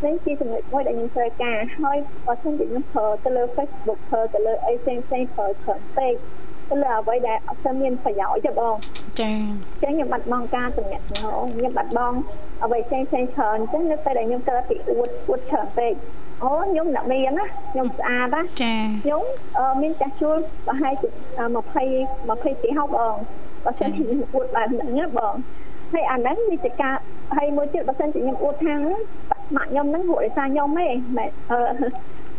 Speaker 3: នេះជាចំណុចមួយដែលខ្ញុំត្រូវការហើយបើសិនជាខ្ញុំប្រើទៅលើ Facebook ប្រើទៅលើអីផ្សេងផ្សេងប្រើច្រើនពេកទៅ លើអ្វីដែលអត់ស្មានប្រយោជន៍ទេបង
Speaker 1: ចា៎
Speaker 3: ចឹងខ្ញុំបាត់បង់ការទំនាក់ទំនងខ្ញុំបាត់បង់អ្វីផ្សេងផ្សេងច្រើនចឹងនៅពេលដែលខ្ញុំទៅពីអួតអួតច្រើនពេកអូខ្ញុំអ្នកមានណាខ្ញុំស្អាតណា
Speaker 1: ចា
Speaker 3: ខ្ញុំមានចាស់ជួលប្រហែលជា20 20ទីហោបងបើសិនជាខ្ញុំអួតបែបហ្នឹងណាបងហើយអាហ្នឹងវាជាការហើយមួយទៀតបើសិនជាខ្ញុំអួតខាងម៉ាក់ខ្ញុំហ្នឹងហួរដោយសារខ្ញុំទេមែនអឺ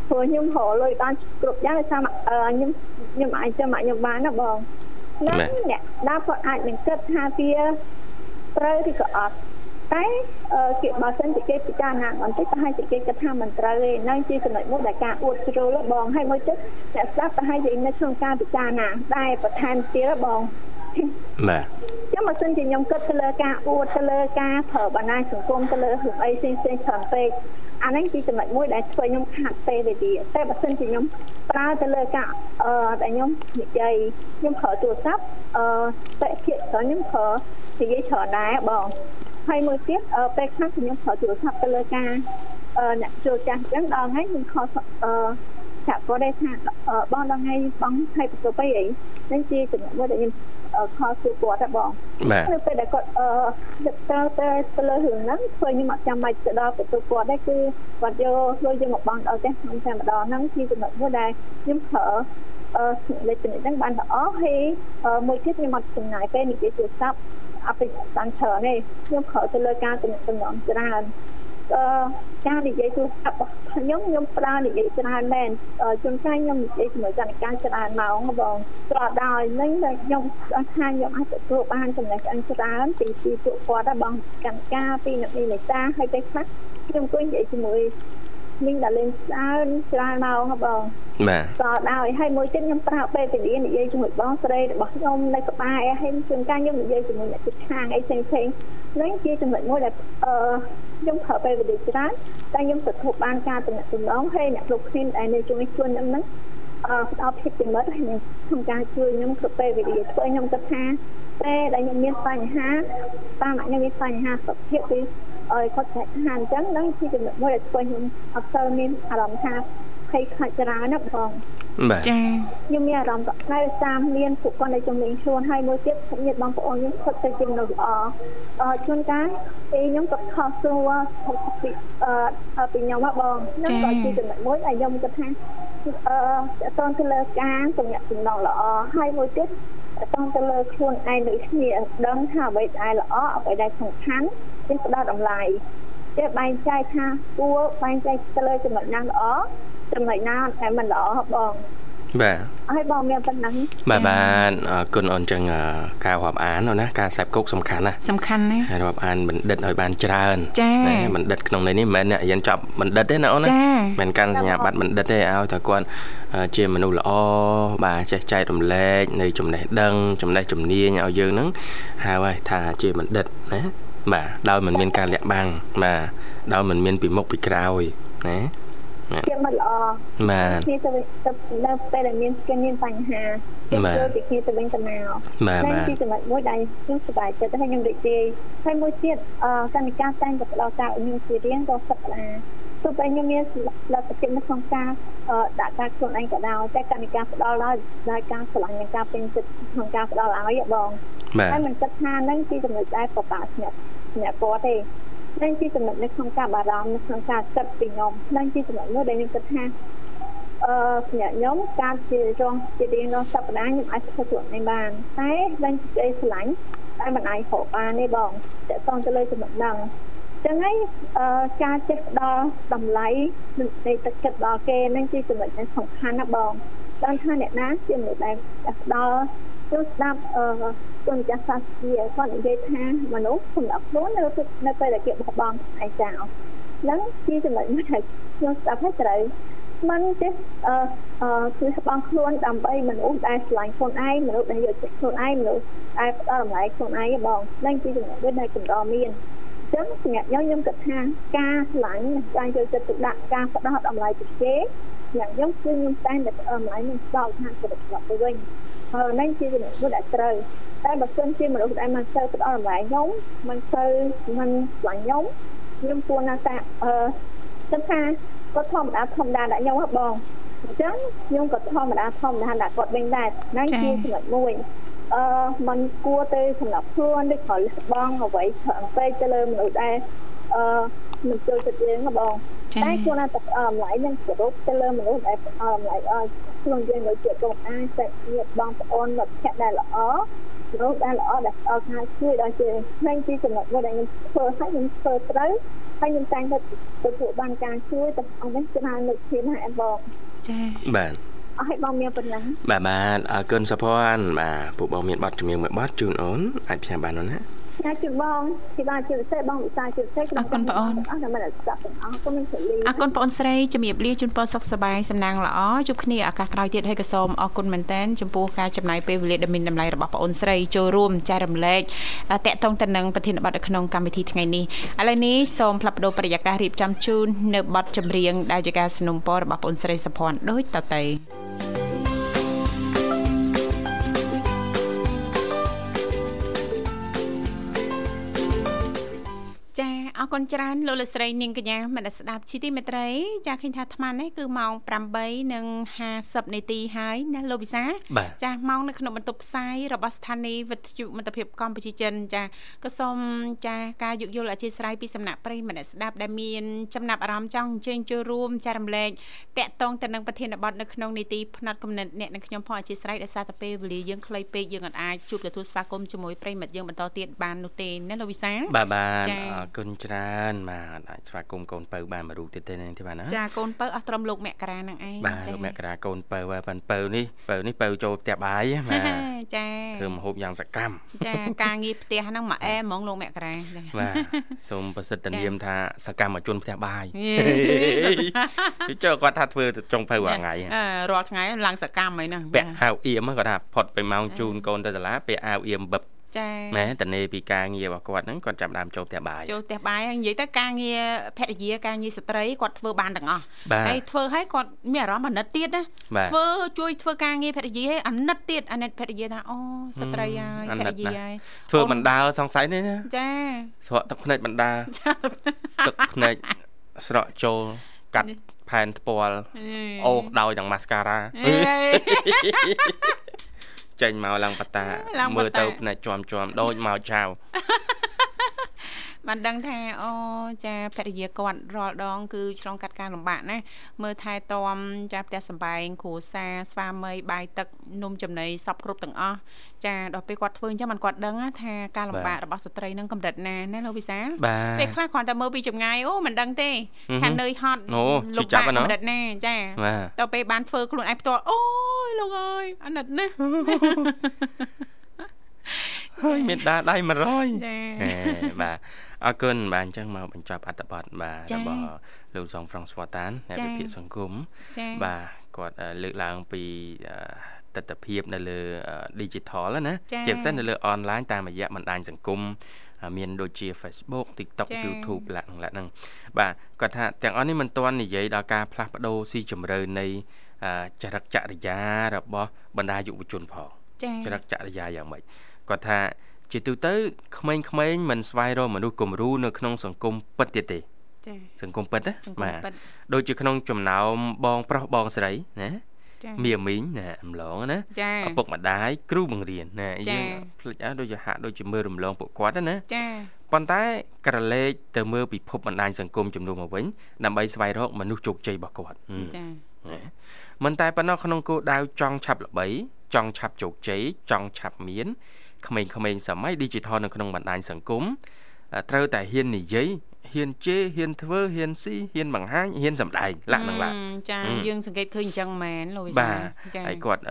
Speaker 3: ព្រោះខ្ញុំរកលុយបានគ្រប់យ៉ាងដោយសារខ្ញុំ ខ្ញុំអាចចាំម៉ាក់ខ្ញុំបានណាបងហ្នឹងអ្នកដើរគាត់អាចនឹងគិតថាវាត្រូវឬក៏អត់តែគេបើសិនជាគេពិចារណាបន្តិចប្រហែលជាគេគិតថាមិនត្រូវទេនៅជាចំណុចមួយដែលការអួតជ្រុលបងហើយមួយទៀតអ្នកស្ដាប់ប្រហែលជានៅក្នុងការពិចារណាតែបន្ថែមទៀតបង
Speaker 2: បាទ
Speaker 3: ចាំបើសិនជាខ្ញុំគិតទៅលើការអួតទៅលើការប្រើបណ្ដាញសង្គមទៅលើរឿងអីផ្សេងផ្សេងច្រើនពេកអានេះជាចំណុចមួយដែលធ្វើខ្ញុំខាត់ពេលវេលាតែបើសិនជាខ្ញុំប្រើទៅលើការអឺដែលខ្ញុំនិយាយខ្ញុំប្រើទូរស័ព្ទអឺតែភាគច្រើនខ្ញុំប្រើនិយាយច្រើនដែរបងហើយមួយទៀតពេលខ្លះខ្ញុំប្រើទូរស័ព្ទទៅលើការអឺអ្នកចូលចាស់អញ្ចឹងដល់ថ្ងៃខ្ញុំខលអឺប្រាប់គាត់ដែរថាបងដល់ថ្ងៃបងឲ្យប្រកបអីហ្នឹងជាចំណុចមួយដែលខ្ញុំ ខលសួរគាត់ដែរបង
Speaker 2: បាទ
Speaker 3: នៅពេលដែលគាត់អឺទៅទៅទៅលើរឿងហ្នឹងធ្វើខ្ញុំអត់ចាំបាច់ទៅដល់បន្ទប់គាត់ដែរគឺគាត់យកធ្វើយើងមកបងដល់ផ្ទះខ្ញុំតែម្ដងហ្នឹងជាចំណុចមួយដែលខ្ញុំប្រើអឺលេខចំណុចហ្នឹងបានល្អហើយមួយទៀតខ្ញុំអត់ចំណាយពេលនិយាយទូរស័ព្ទអភិបានច្រើនទេខ្ញុំប្រើទៅលើការទំនាក់ទំនងច្រើនអឺ ការនិយាយទូរស័ព្ទរបស់ខ្ញុំខ្ញុំប្រើនិយាយច្រើនមែនជួនកាលខ្ញុំនិយាយជាមួយចនិកាច្រើនម៉ោងបងត្រដោយនឹងខ្ញុំអត់ថាខ្ញុំអាចទទួលបានចំណេះដឹងច្រើនពីពីពួកគាត់ដែរបងចនិកាពីអ្នកនេះនេសាហើយទៅខ្លះខ្ញុំគួរនិយាយជាមួយមីងដល់លេងច្រើនច្រើនម៉ោងបង
Speaker 2: បាទ
Speaker 3: ក៏ដោយហើយមួយទៀតខ្ញុំប្រើពេលវេលានិយាយជាមួយបងស្រីរបស់ខ្ញុំនៅក្បែរហើយជួនកាលខ្ញុំនិយាយជាមួយអ្នកជិតខាងអីផ្សេងផ្សេង នេះជាចំណុចមួយដែលអឺខ្ញុំប្រើពេលវេលាច្រើនតែខ្ញុំទទួលបានការតំណតំណងហើយអ្នកគ្រប់គ្នាដែលនៅជួយខ្លួនខ្ញុំហ្នឹងអឺផ្ដល់ភាពចំណិតហើយក្នុងការជួយខ្ញុំគ្រប់ពេលវេលាធ្វើខ្ញុំគិតថាពេលដែលខ្ញុំមានបញ្ហាតាមខ្ញុំមានបញ្ហាសុខភាពពីឲ្យគាត់ចែកថាអញ្ចឹងនឹងជាចំណុចមួយដែលធ្វើខ្ញុំអត់សូវមានអារម្មណ៍ថាភ័យខ្លាចច្រើនណាបង
Speaker 2: បាទ
Speaker 1: ចា
Speaker 3: ខ្ញុំមានអារម្មណ៍តែតាមមានពួកគាត់នៅជំនាញខ្លួនហើយមួយទៀតញាតិបងប្អូនខ្ញុំគាត់ទៅជាមនុស្សល្អអឺជួនកាលពេលខ្ញុំក៏ខុសសួរពីអឺពីខ្ញុំមកបងខ្ញុំក៏ជាចំណុចមួយដែលខ្ញុំគិតថាអឺតើតើទៅលើការទំនាក់ទំនងល្អហើយមួយទៀតតង់ទៅលើខ្លួនឯងដូចគ្នាដឹងថាអ្វីដែលល្អអ្វីដែលសំខាន់គឺផ្ដោតតម្លៃចេះបែងចែកថាគួរបែងចែកទៅលើចំណុចណាល្អ ចំណុចណាតែមិនល្អបង
Speaker 2: បាទ
Speaker 3: ហើយបងមានប៉ុណ្ណឹង
Speaker 2: បាទបាទអរគុណអូនចឹងការរាប់អានណាការខ្សែគោកសំខាន់ណា
Speaker 1: សំខាន់ណា
Speaker 2: ហើយរាប់អានបណ្ឌិតឲ្យបានច្រើន
Speaker 1: ណា
Speaker 2: បណ្ឌិតក្នុងនេះនេះមិនមែនអ្នករៀនចប់បណ្ឌិតទេណាអូនណាមិនកាន់សញ្ញាបត្របណ្ឌិតទេឲ្យតែគាត់ជាមនុស្សល្អបាទចេះចែករំលែកនៃចំណេះដឹងចំណេះជំនាញឲ្យយើងហ្នឹងហៅឲ្យថាជាបណ្ឌិតណាបាទដោយមិនមានការលាក់បាំងបាទដោយមិនមានពីមុខពីក្រោយណា
Speaker 3: ភាពមិនល្អ
Speaker 2: បាទ
Speaker 3: គ្នាទៅនៅពេលដែលមានគេមានបញ្ហា
Speaker 2: បាទ
Speaker 3: ពីគ្នាទៅវិញទៅមក
Speaker 2: បាទបាទ
Speaker 3: ជាចំណុចមួយដែលខ្ញុំសប្បាយចិត្តហើយខ្ញុំរីករាយហើយមួយទៀតអឺកម្មការតែងតែផ្ដល់ការឲ្យខ្ញុំជារៀងរាល់សប្តាហ៍ទោះបីខ្ញុំមានលទ្ធភាពនៅក្នុងការដាក់ការខ្លួនឯងក៏ដោយតែកម្មការផ្ដល់ដល់ដល់ការឆ្លាញ់និងការពេញចិត្តក្នុងការផ្ដល់ឲ្យបង
Speaker 2: ហើយ
Speaker 3: មិនគិតថានឹងជាចំណុចដែលប្របាក់ស្ញាក់ស្ញាក់គាត់ទេ នឹងជាចំណុចនៅក្នុងការបារម្ភនៅក្នុងការគិតពីខ្ញុំនឹងជាចំណុចមួយដែលខ្ញុំគិតថាអឺអ្នកខ្ញុំការជារងជារៀងរាល់សប្តាហ៍ខ្ញុំអាចធ្វើខ្លួនឯងបានតែនឹងជ័យឆ្លាញ់តែមិនអាចរកបានទេបងតើតង់ទៅលើចំណុចហ្នឹងចឹងហើយអឺការចេះផ្ដល់តម្លៃនៃទឹកចិត្តដល់គេនឹងជាចំណុចសំខាន់ណាបងតាមថាអ្នកណាជាមនុស្សដែលផ្ដល់ គឺស្ដាប់អឺគុណចាស់សាស្ត្រាគាត់និយាយថាមនុស្សសម្រាប់ខ្លួននៅនៅពេលដែលគេបោះបង់ឯចោលហ្នឹងជាចំណុចមួយដែលខ្ញុំស្ដាប់ហើយត្រូវមិនទេអឺអឺគឺស្បងខ្លួនដើម្បីមនុស្សដែលឆ្លាញ់ខ្លួនឯងមនុស្សដែលយកចិត្តខ្លួនឯងមនុស្សដែលផ្ដល់តម្លៃខ្លួនឯងបងហ្នឹងជាចំណុចមួយដែលកម្រមានអញ្ចឹងសម្រាប់ខ្ញុំខ្ញុំគិតថាការឆ្លាញ់ការយកចិត្តទុកដាក់ការផ្ដល់តម្លៃទៅគេយ៉ាងខ្ញុំគឺខ្ញុំតែតែតម្លៃនឹងស្ដោតថាទៅទៅវិញ ហើយនេះជាចំណុចមួយដែលត្រូវតែបើសិនជាមនុស្សដែលមិនសូវផ្ដល់តម្លៃខ្ញុំមិនសូវមិនស្លាញ់ខ្ញុំខ្ញុំគួរណាស់តែអឺគិតថាគាត់ធម្មតាធម្មតាដាក់ខ្ញុំហ៎បងអញ្ចឹងខ្ញុំក៏ធម្មតាធម្មតាដាក់គាត់វិញដែរហ្នឹងជាចំណុចមួយអឺมันគួរទៅសម្រាប់ខ្លួនឬក៏លះបង់អ្វីច្រើនពេកទៅលើមនុស្សដែលអឺមិនចូលចិត្តយើងហ៎បង តែគួរណាតែអមឡៃនឹងគោរពទៅលើមនុស្សដែលអមឡៃឲ្យខ្លួនយើងនៅជាកូនអាចតែញាតិបងប្អូនមិត្តភក្តិដែលល្អមនុស្សដែលល្អដែលអត់ថាជួយដល់ជាផ្នែកទីចំណុចមួយដែលខ្ញុំធ្វើឲ្យខ្ញុំធ្វើត្រូវហើយខ្ញុំតែងតែទទួលបានការជួយទៅអង្គនេះច្រើនលើកធានណាអែបង
Speaker 1: ចា៎
Speaker 2: បាទ
Speaker 3: អរឲ្យបងមានប៉ុណ្ណឹង
Speaker 2: បាទបាទអរគុណសុភ័ណ្ឌបាទពួកបងមានប័ណ្ណជំនឿមួយប័ណ្ណជូនអូនអាចផ្សាយបានអូនណា
Speaker 3: ចាជូនបងពីបានជឿសេបងវិសាជឿសេ
Speaker 1: អរគុណបងអូន
Speaker 3: អរគុណមិនស្ដាប់ទាំងអស់គុំមានពលី
Speaker 1: អរគុណបងអូនស្រីជំរាបលាជូនពរសុខសប្បាយសំណាងល្អជួបគ្នាឱកាសក្រោយទៀតហើយក៏សូមអរគុណមែនតែនចំពោះការចំណាយពេលវេលាដ៏មានតម្លៃរបស់បងអូនស្រីចូលរួមចែករំលែកតាក់ទងទៅនឹងប្រធានបទនៅក្នុងកម្មវិធីថ្ងៃនេះឥឡូវនេះសូមផ្លាប់បដោប្រយាកររៀបចំជូននៅបទចម្រៀងដែលជាការสนับสนุนរបស់បងអូនស្រីសុភ័ណ្ឌដូចតទៅអរ គុណគុណច្រើនលោកលស្រីនាងកញ្ញាមនស្ដាប់ជីទីមេត្រីចាឃើញថាអាត្មានេះគឺម៉ោង8:50នាទីហើយណាលោកវិសាចាម៉ោងនៅក្នុងបន្ទប់ផ្សាយរបស់ស្ថានីយ៍វិទ្យុមិត្តភាពកម្ពុជាចិនចាក៏សូមចាការយោគយល់អធិស្ឋានពីសំណាក់ប្រិយមនស្ដាប់ដែលមានចំណាប់អារម្មណ៍ចង់អញ្ជើញចូលរួមចែករំលែកតាក់ទងទៅនឹងប្រធានបទនៅក្នុងនីតិផ្នែកគំនិតអ្នកនិងខ្ញុំផងអធិស្ឋានដោយសារតែពេលវេលាយើងខ្លីពេកយើងអាចជួបទទួលស្វាគមន៍ជាមួយប្រិយមិត្តយើងបន្តទៀតបាននោះទេណាលោកវិសា
Speaker 2: បាទបាទអរគុណច្រើនបាទអាចស្វាគមន៍កូនពៅបានមួយរូបទៀតទេនេះទេបាទណា
Speaker 1: ចាកូនពៅអស់ត្រឹមលោកមករានឹងឯង
Speaker 2: បាទលោកមករាកូនពៅបាទប៉ិនពៅនេះពៅនេះពៅចូលផ្ទះបាយបាទចាធ្វើមហូបយ៉ាងសកម្ម
Speaker 1: ចាការងារផ្ទះហ្នឹងមកអែហ្មងលោកមករា
Speaker 2: បាទសូមប្រសិទ្ធនាមថាសកម្មជនផ្ទះបាយចុះគាត់ថាធ្វើចុងភៅរាល់ថ្ងៃ
Speaker 1: រាល់ថ្ងៃឡើងសកម្មអីហ្នឹង
Speaker 2: ពាក់អាវអៀមគាត់ថាផុតទៅម៉ោងជូនកូនទៅសាលាពាក់អាវអៀមបឹប ចា៎ម៉ែតនេពីការងាររបស់គាត់ហ្នឹងគាត់ចាប់ដើមចូលផ្ទះបាយ
Speaker 1: ចូលផ្ទះបាយហើយនិយាយទៅការងារភរិយាការងារស្ត្រីគាត់ធ្វើបានទាំងអស់ហើយធ្វើឲ្យគាត់មានអារម្មណ៍អាណិតទៀតណាធ្វើជួយធ្វើការងារភរិយាឲ្យអាណិតទៀតអាណិតភរិយាថាអូស្ត្រីហើយភរិយាហើយ
Speaker 2: ធ្វើបណ្ដាលសង្ស័យនេះណា
Speaker 1: ចា
Speaker 2: ស្រក់ទឹកភ្នែកបណ្ដាទឹកភ្នែកស្រក់ចូលកាត់ផែនថ្ពាល់អូសដោយនឹងម៉ាស្ការ៉ា ចេញមកឡើងបតាមើលទៅភ្នែកជាំជាំដូចមកចៅ
Speaker 1: បានដឹងថាអូចាភរិយាគាត់រាល់ដង គឺឆ្លងកាត់ការលំបាកណាមើលថែទាំចាផ្ទះសំបែងគ្រួសារស្វាមីបាយទឹកនំចំណីសពគ្រប់ទាំងអស់ចាដល់ពេលគាត់ធ្វើអញ្ចឹងមិនគាត់ដឹងថាការលំបាករបស់ស្ត្រីនឹងកម្រិតណាណាលោកវិសាពេលខ្លះគ្រាន់តែមើលពីចម្ងាយអូមិនដឹងទេថានឿយហត់
Speaker 2: លំបាកកម្រិ
Speaker 1: តណាចាដល់ពេលបានធ្វើខ្លួនឯងផ្ទាល់អូយលោកអើយអាណិតណា
Speaker 2: ហើយមានដាដៃ100ចាបាទអរគុណបាទអញ្ចឹងមកបញ្ចប់អត្ថបទបាទរបស់លោកសងហ្វ្រង់ស្វតានអ្នកវិភាគសង្គមបាទគាត់លើកឡើងពីទស្សនវិជ្ជានៅលើ digital ណាជាពិសេសនៅលើ online តាមរយៈបណ្ដាញសង្គមមានដូចជា Facebook TikTok YouTube ឡាក់ឡាក់ហ្នឹងបាទគាត់ថាទាំងអស់នេះមិនទាន់និយាយដល់ការផ្លាស់ប្ដូរស៊ីជម្រៅនៃចរិតចរិយារបស់បណ្ដាយុវជនផងចរិតចរិយាយ៉ាងម៉េច គាត់ថាជាទូទៅក្មេងៗមិនស្វែងរកមនុស្សគំរូនៅក្នុងសង្គមពិតទៀតទេចាសង្គមពិតណាបាទដូចជាក្នុងចំណោមបងប្រុសបងស្រីណាមីមីងណាអំឡងណាឪពុកម្ដាយគ្រូបង្រៀនណាយើងភ្លេចអស់ដូចជាហាក់ដូចជាមើលរំលងពួកគាត់ណាចាប៉ុន្តែក្រឡេកទៅមើលពិភពបណ្ដាញសង្គមចំនួនមកវិញដើម្បីស្វែងរកមនុស្សជោគជ័យរបស់គាត់ចាមិនតែប៉ុណ្ណោះក្នុងគោលដៅចង់ឆាប់ល្បី ចង់ឆាប់ជោគជ័យចង់ឆាប់មាន ក្មេងៗសម័យ digital នៅក្នុងបណ្ដាញសង្គមត្រូវតែហ៊ាននិយាយហ៊ានជេរហ៊ានធ្វើហ៊ានស៊ីហ៊ានបង្ហាញហ៊ានសម្ដែងលាក់នឹងលាក់
Speaker 1: ចាយើងសង្កេតឃើញអញ្ចឹងមែនលោកវិ
Speaker 2: សាចាហើយគាត់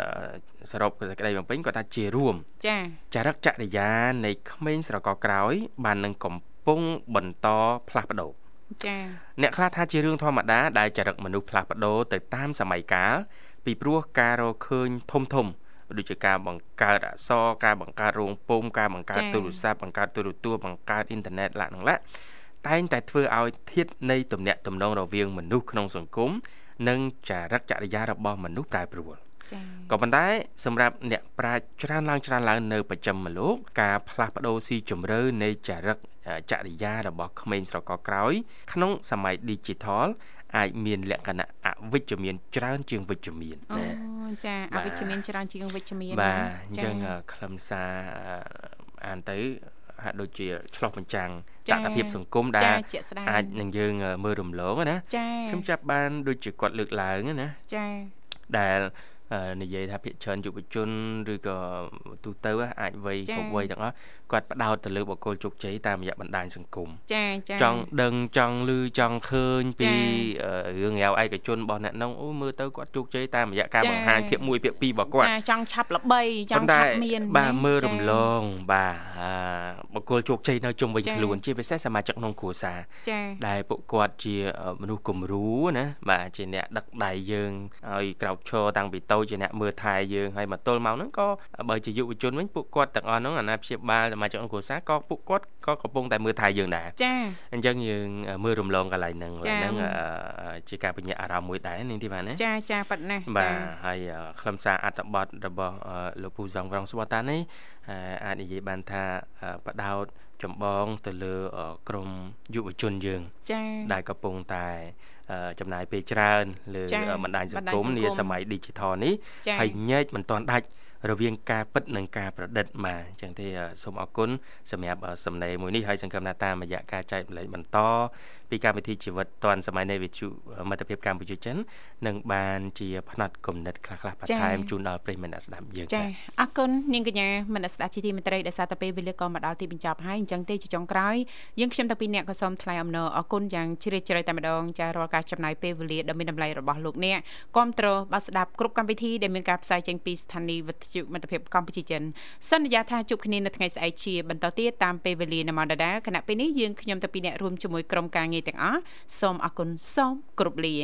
Speaker 2: សរុបសេចក្តីបំពេញគាត់ថាជារួម ចាចរិតចរិយានៃក្មេងស្រកក្រោយ បាននឹងកំពុងបន្តផ្លាស់ប្ដូរចាអ្នកខ្លះថាជារឿងធម្មតាដែលចរិតមនុស្សផ្លាស់ប្ដូរទៅតាមសម័យកាលពីព្រោះការរកឃើញធំធំ ដូចជាការបង្កើតអក្សរការបង្កើតរោងពុម្ពការបង្កើតទូរស័ព្ទបង្កើតទូរទស្សន៍បង្កើតអ៊ីនធឺណិតឡាក់នឹងឡាក់តែងតែធ្វើឲ្យធាតនៃទំនាក់ទំនងរវាងមនុស្សក្នុងសង្គមនិងចរិតចរិយារបស់មនុស្សប្រែប្រួលក៏ប៉ុន្តែសម្រាប់អ្នកប្រាជ្ញច្រើនឡើងច្រើនឡើងនៅប្រចាំមលោកការផ្លាស់ប្ដូរស៊ីជម្រៅនៃចរិតចរិយារបស់ក្មេងស្រកក្រោយក្នុងសម័យ Digital អាចមានលក្ខណៈអវិជ្ជមានច្រើនជាងវិជ្ជមាន
Speaker 1: ណាអូចាអវិជ្ជមានច្រើនជាងវិជ្ជមាន
Speaker 2: បាទអញ្ចឹងខ្លឹមសារអានទៅហាក់ដូចជាឆ្លោះបញ្ចាំងតថភាពសង្គមដែលអាចនឹងយើងមើលរំលងណាខ្ញុំចាប់បានដូចជាគាត់លើកឡើងណាចាដែល និយាយថាភាគច្រើនយុវជនឬក៏ទូទៅអាចវ័យគ្រប់វ័យទាំងអស់គាត់ផ្ដោតទៅលើបុគ្គលជោគជ័យតាមរយៈបណ្ដាញសង្គមចាចាចង់ដឹងចង់ឮចង់ឃើញពីរឿងរ៉ាវឯកជនរបស់អ្នកនងអូមើលទៅគាត់ជោគជ័យតាមរយៈការបង្ហាញភាពមួយភាពពីររបស់គាត់
Speaker 1: ចាចង់ឆាប់ល្បីចង់ឆាប់មាន
Speaker 2: បាទមើលរំលងបាទបុគ្គលជោគជ័យនៅជុំវិញខ្លួនជាពិសេសសមាជិកក្នុងគ្រួសារដែលពួកគាត់ជាមនុស្សគំរូណាបាទជាអ្នកដឹកដៃយើងឲ្យក្រោកឈរតាំងពីតូចជាអ្នកមើលថែយើងហើយមកទល់មកហ្នឹងក៏បើជាយុវជនវិញពួកគាត់ទាំងអស់ហ្នឹងអាណាព្យាបាលសមាជិកគ្រួសារក៏ពួកគាត់ក៏កំពុងតែមើលថែយើងដែរចាអញ្ចឹងយើងមើលរំលងកន្លែងហ្នឹងហ្នឹងជាការបញ្ញាអារម្មណ៍មួយដែរនាងធីវ៉ាណា
Speaker 1: ចាចាប៉ិតណា
Speaker 2: បាទហើយខ្លឹមសារអត្ថបទរបស់លោកពូសងវរងស្វតានេះអាចនិយាយបានថាបដោតចម្បងទៅលើក្រមយុវជនយើង
Speaker 1: ចា៎
Speaker 2: ដែលកំពុងតែ ចំណាយពេលច្រើនលើបណ្ដាញសង្គមនាសម័យ Digital នេះហើយញែកមិនទាន់ដាច់រវាងការពិតនិងការប្រឌិតបាទអញ្ចឹងទេសូមអរគុណសម្រាប់សំណេរមួយនេះហើយសង្ឃឹមថាតាមរយៈការចែកម្លែកបន្ត ពីកម្មវិធីជីវិតឌွန်សម័យនៃវិទ្យុមិត្តភាពកម្ពុជាចិននឹងបានជាផ្នែកគំនិតខ្លះៗបន្ថែមជូនដល់ប្រិយមិត្តអ្នកស្ដាប់យើង
Speaker 1: ចា៎អរគុណនាងកញ្ញាមនស្ដាប់ជាទីមេត្រីដែលសារតែពេលវេលាក៏មកដល់ទីបញ្ចប់ហើយអញ្ចឹងទេជាចុងក្រោយយើងខ្ញុំតាពីអ្នកក៏សូមថ្លែងអំណរអរគុណយ៉ាងជ្រាលជ្រៅតែម្ដងចារាល់ការចំណាយពេលវេលាដ៏មានតម្លៃរបស់លោកអ្នកគាំទ្របាទស្ដាប់គ្រប់កម្មវិធីដែលមានការផ្សាយចេញពីស្ថានីយ៍វិទ្យុមិត្តភាពកម្ពុជាចិនសន្យាថាជួបគ្នានៅថ្ងៃស្អែកជាបន្តទៀតតាមពេលវេលានៅម៉ោងដដែលគណៈពេលនេះយើងខ្ញុំតាពីអ្នករួមជាមួយក្រុមការងារទាំងអស់សូមអរគុណសូមគោរពលា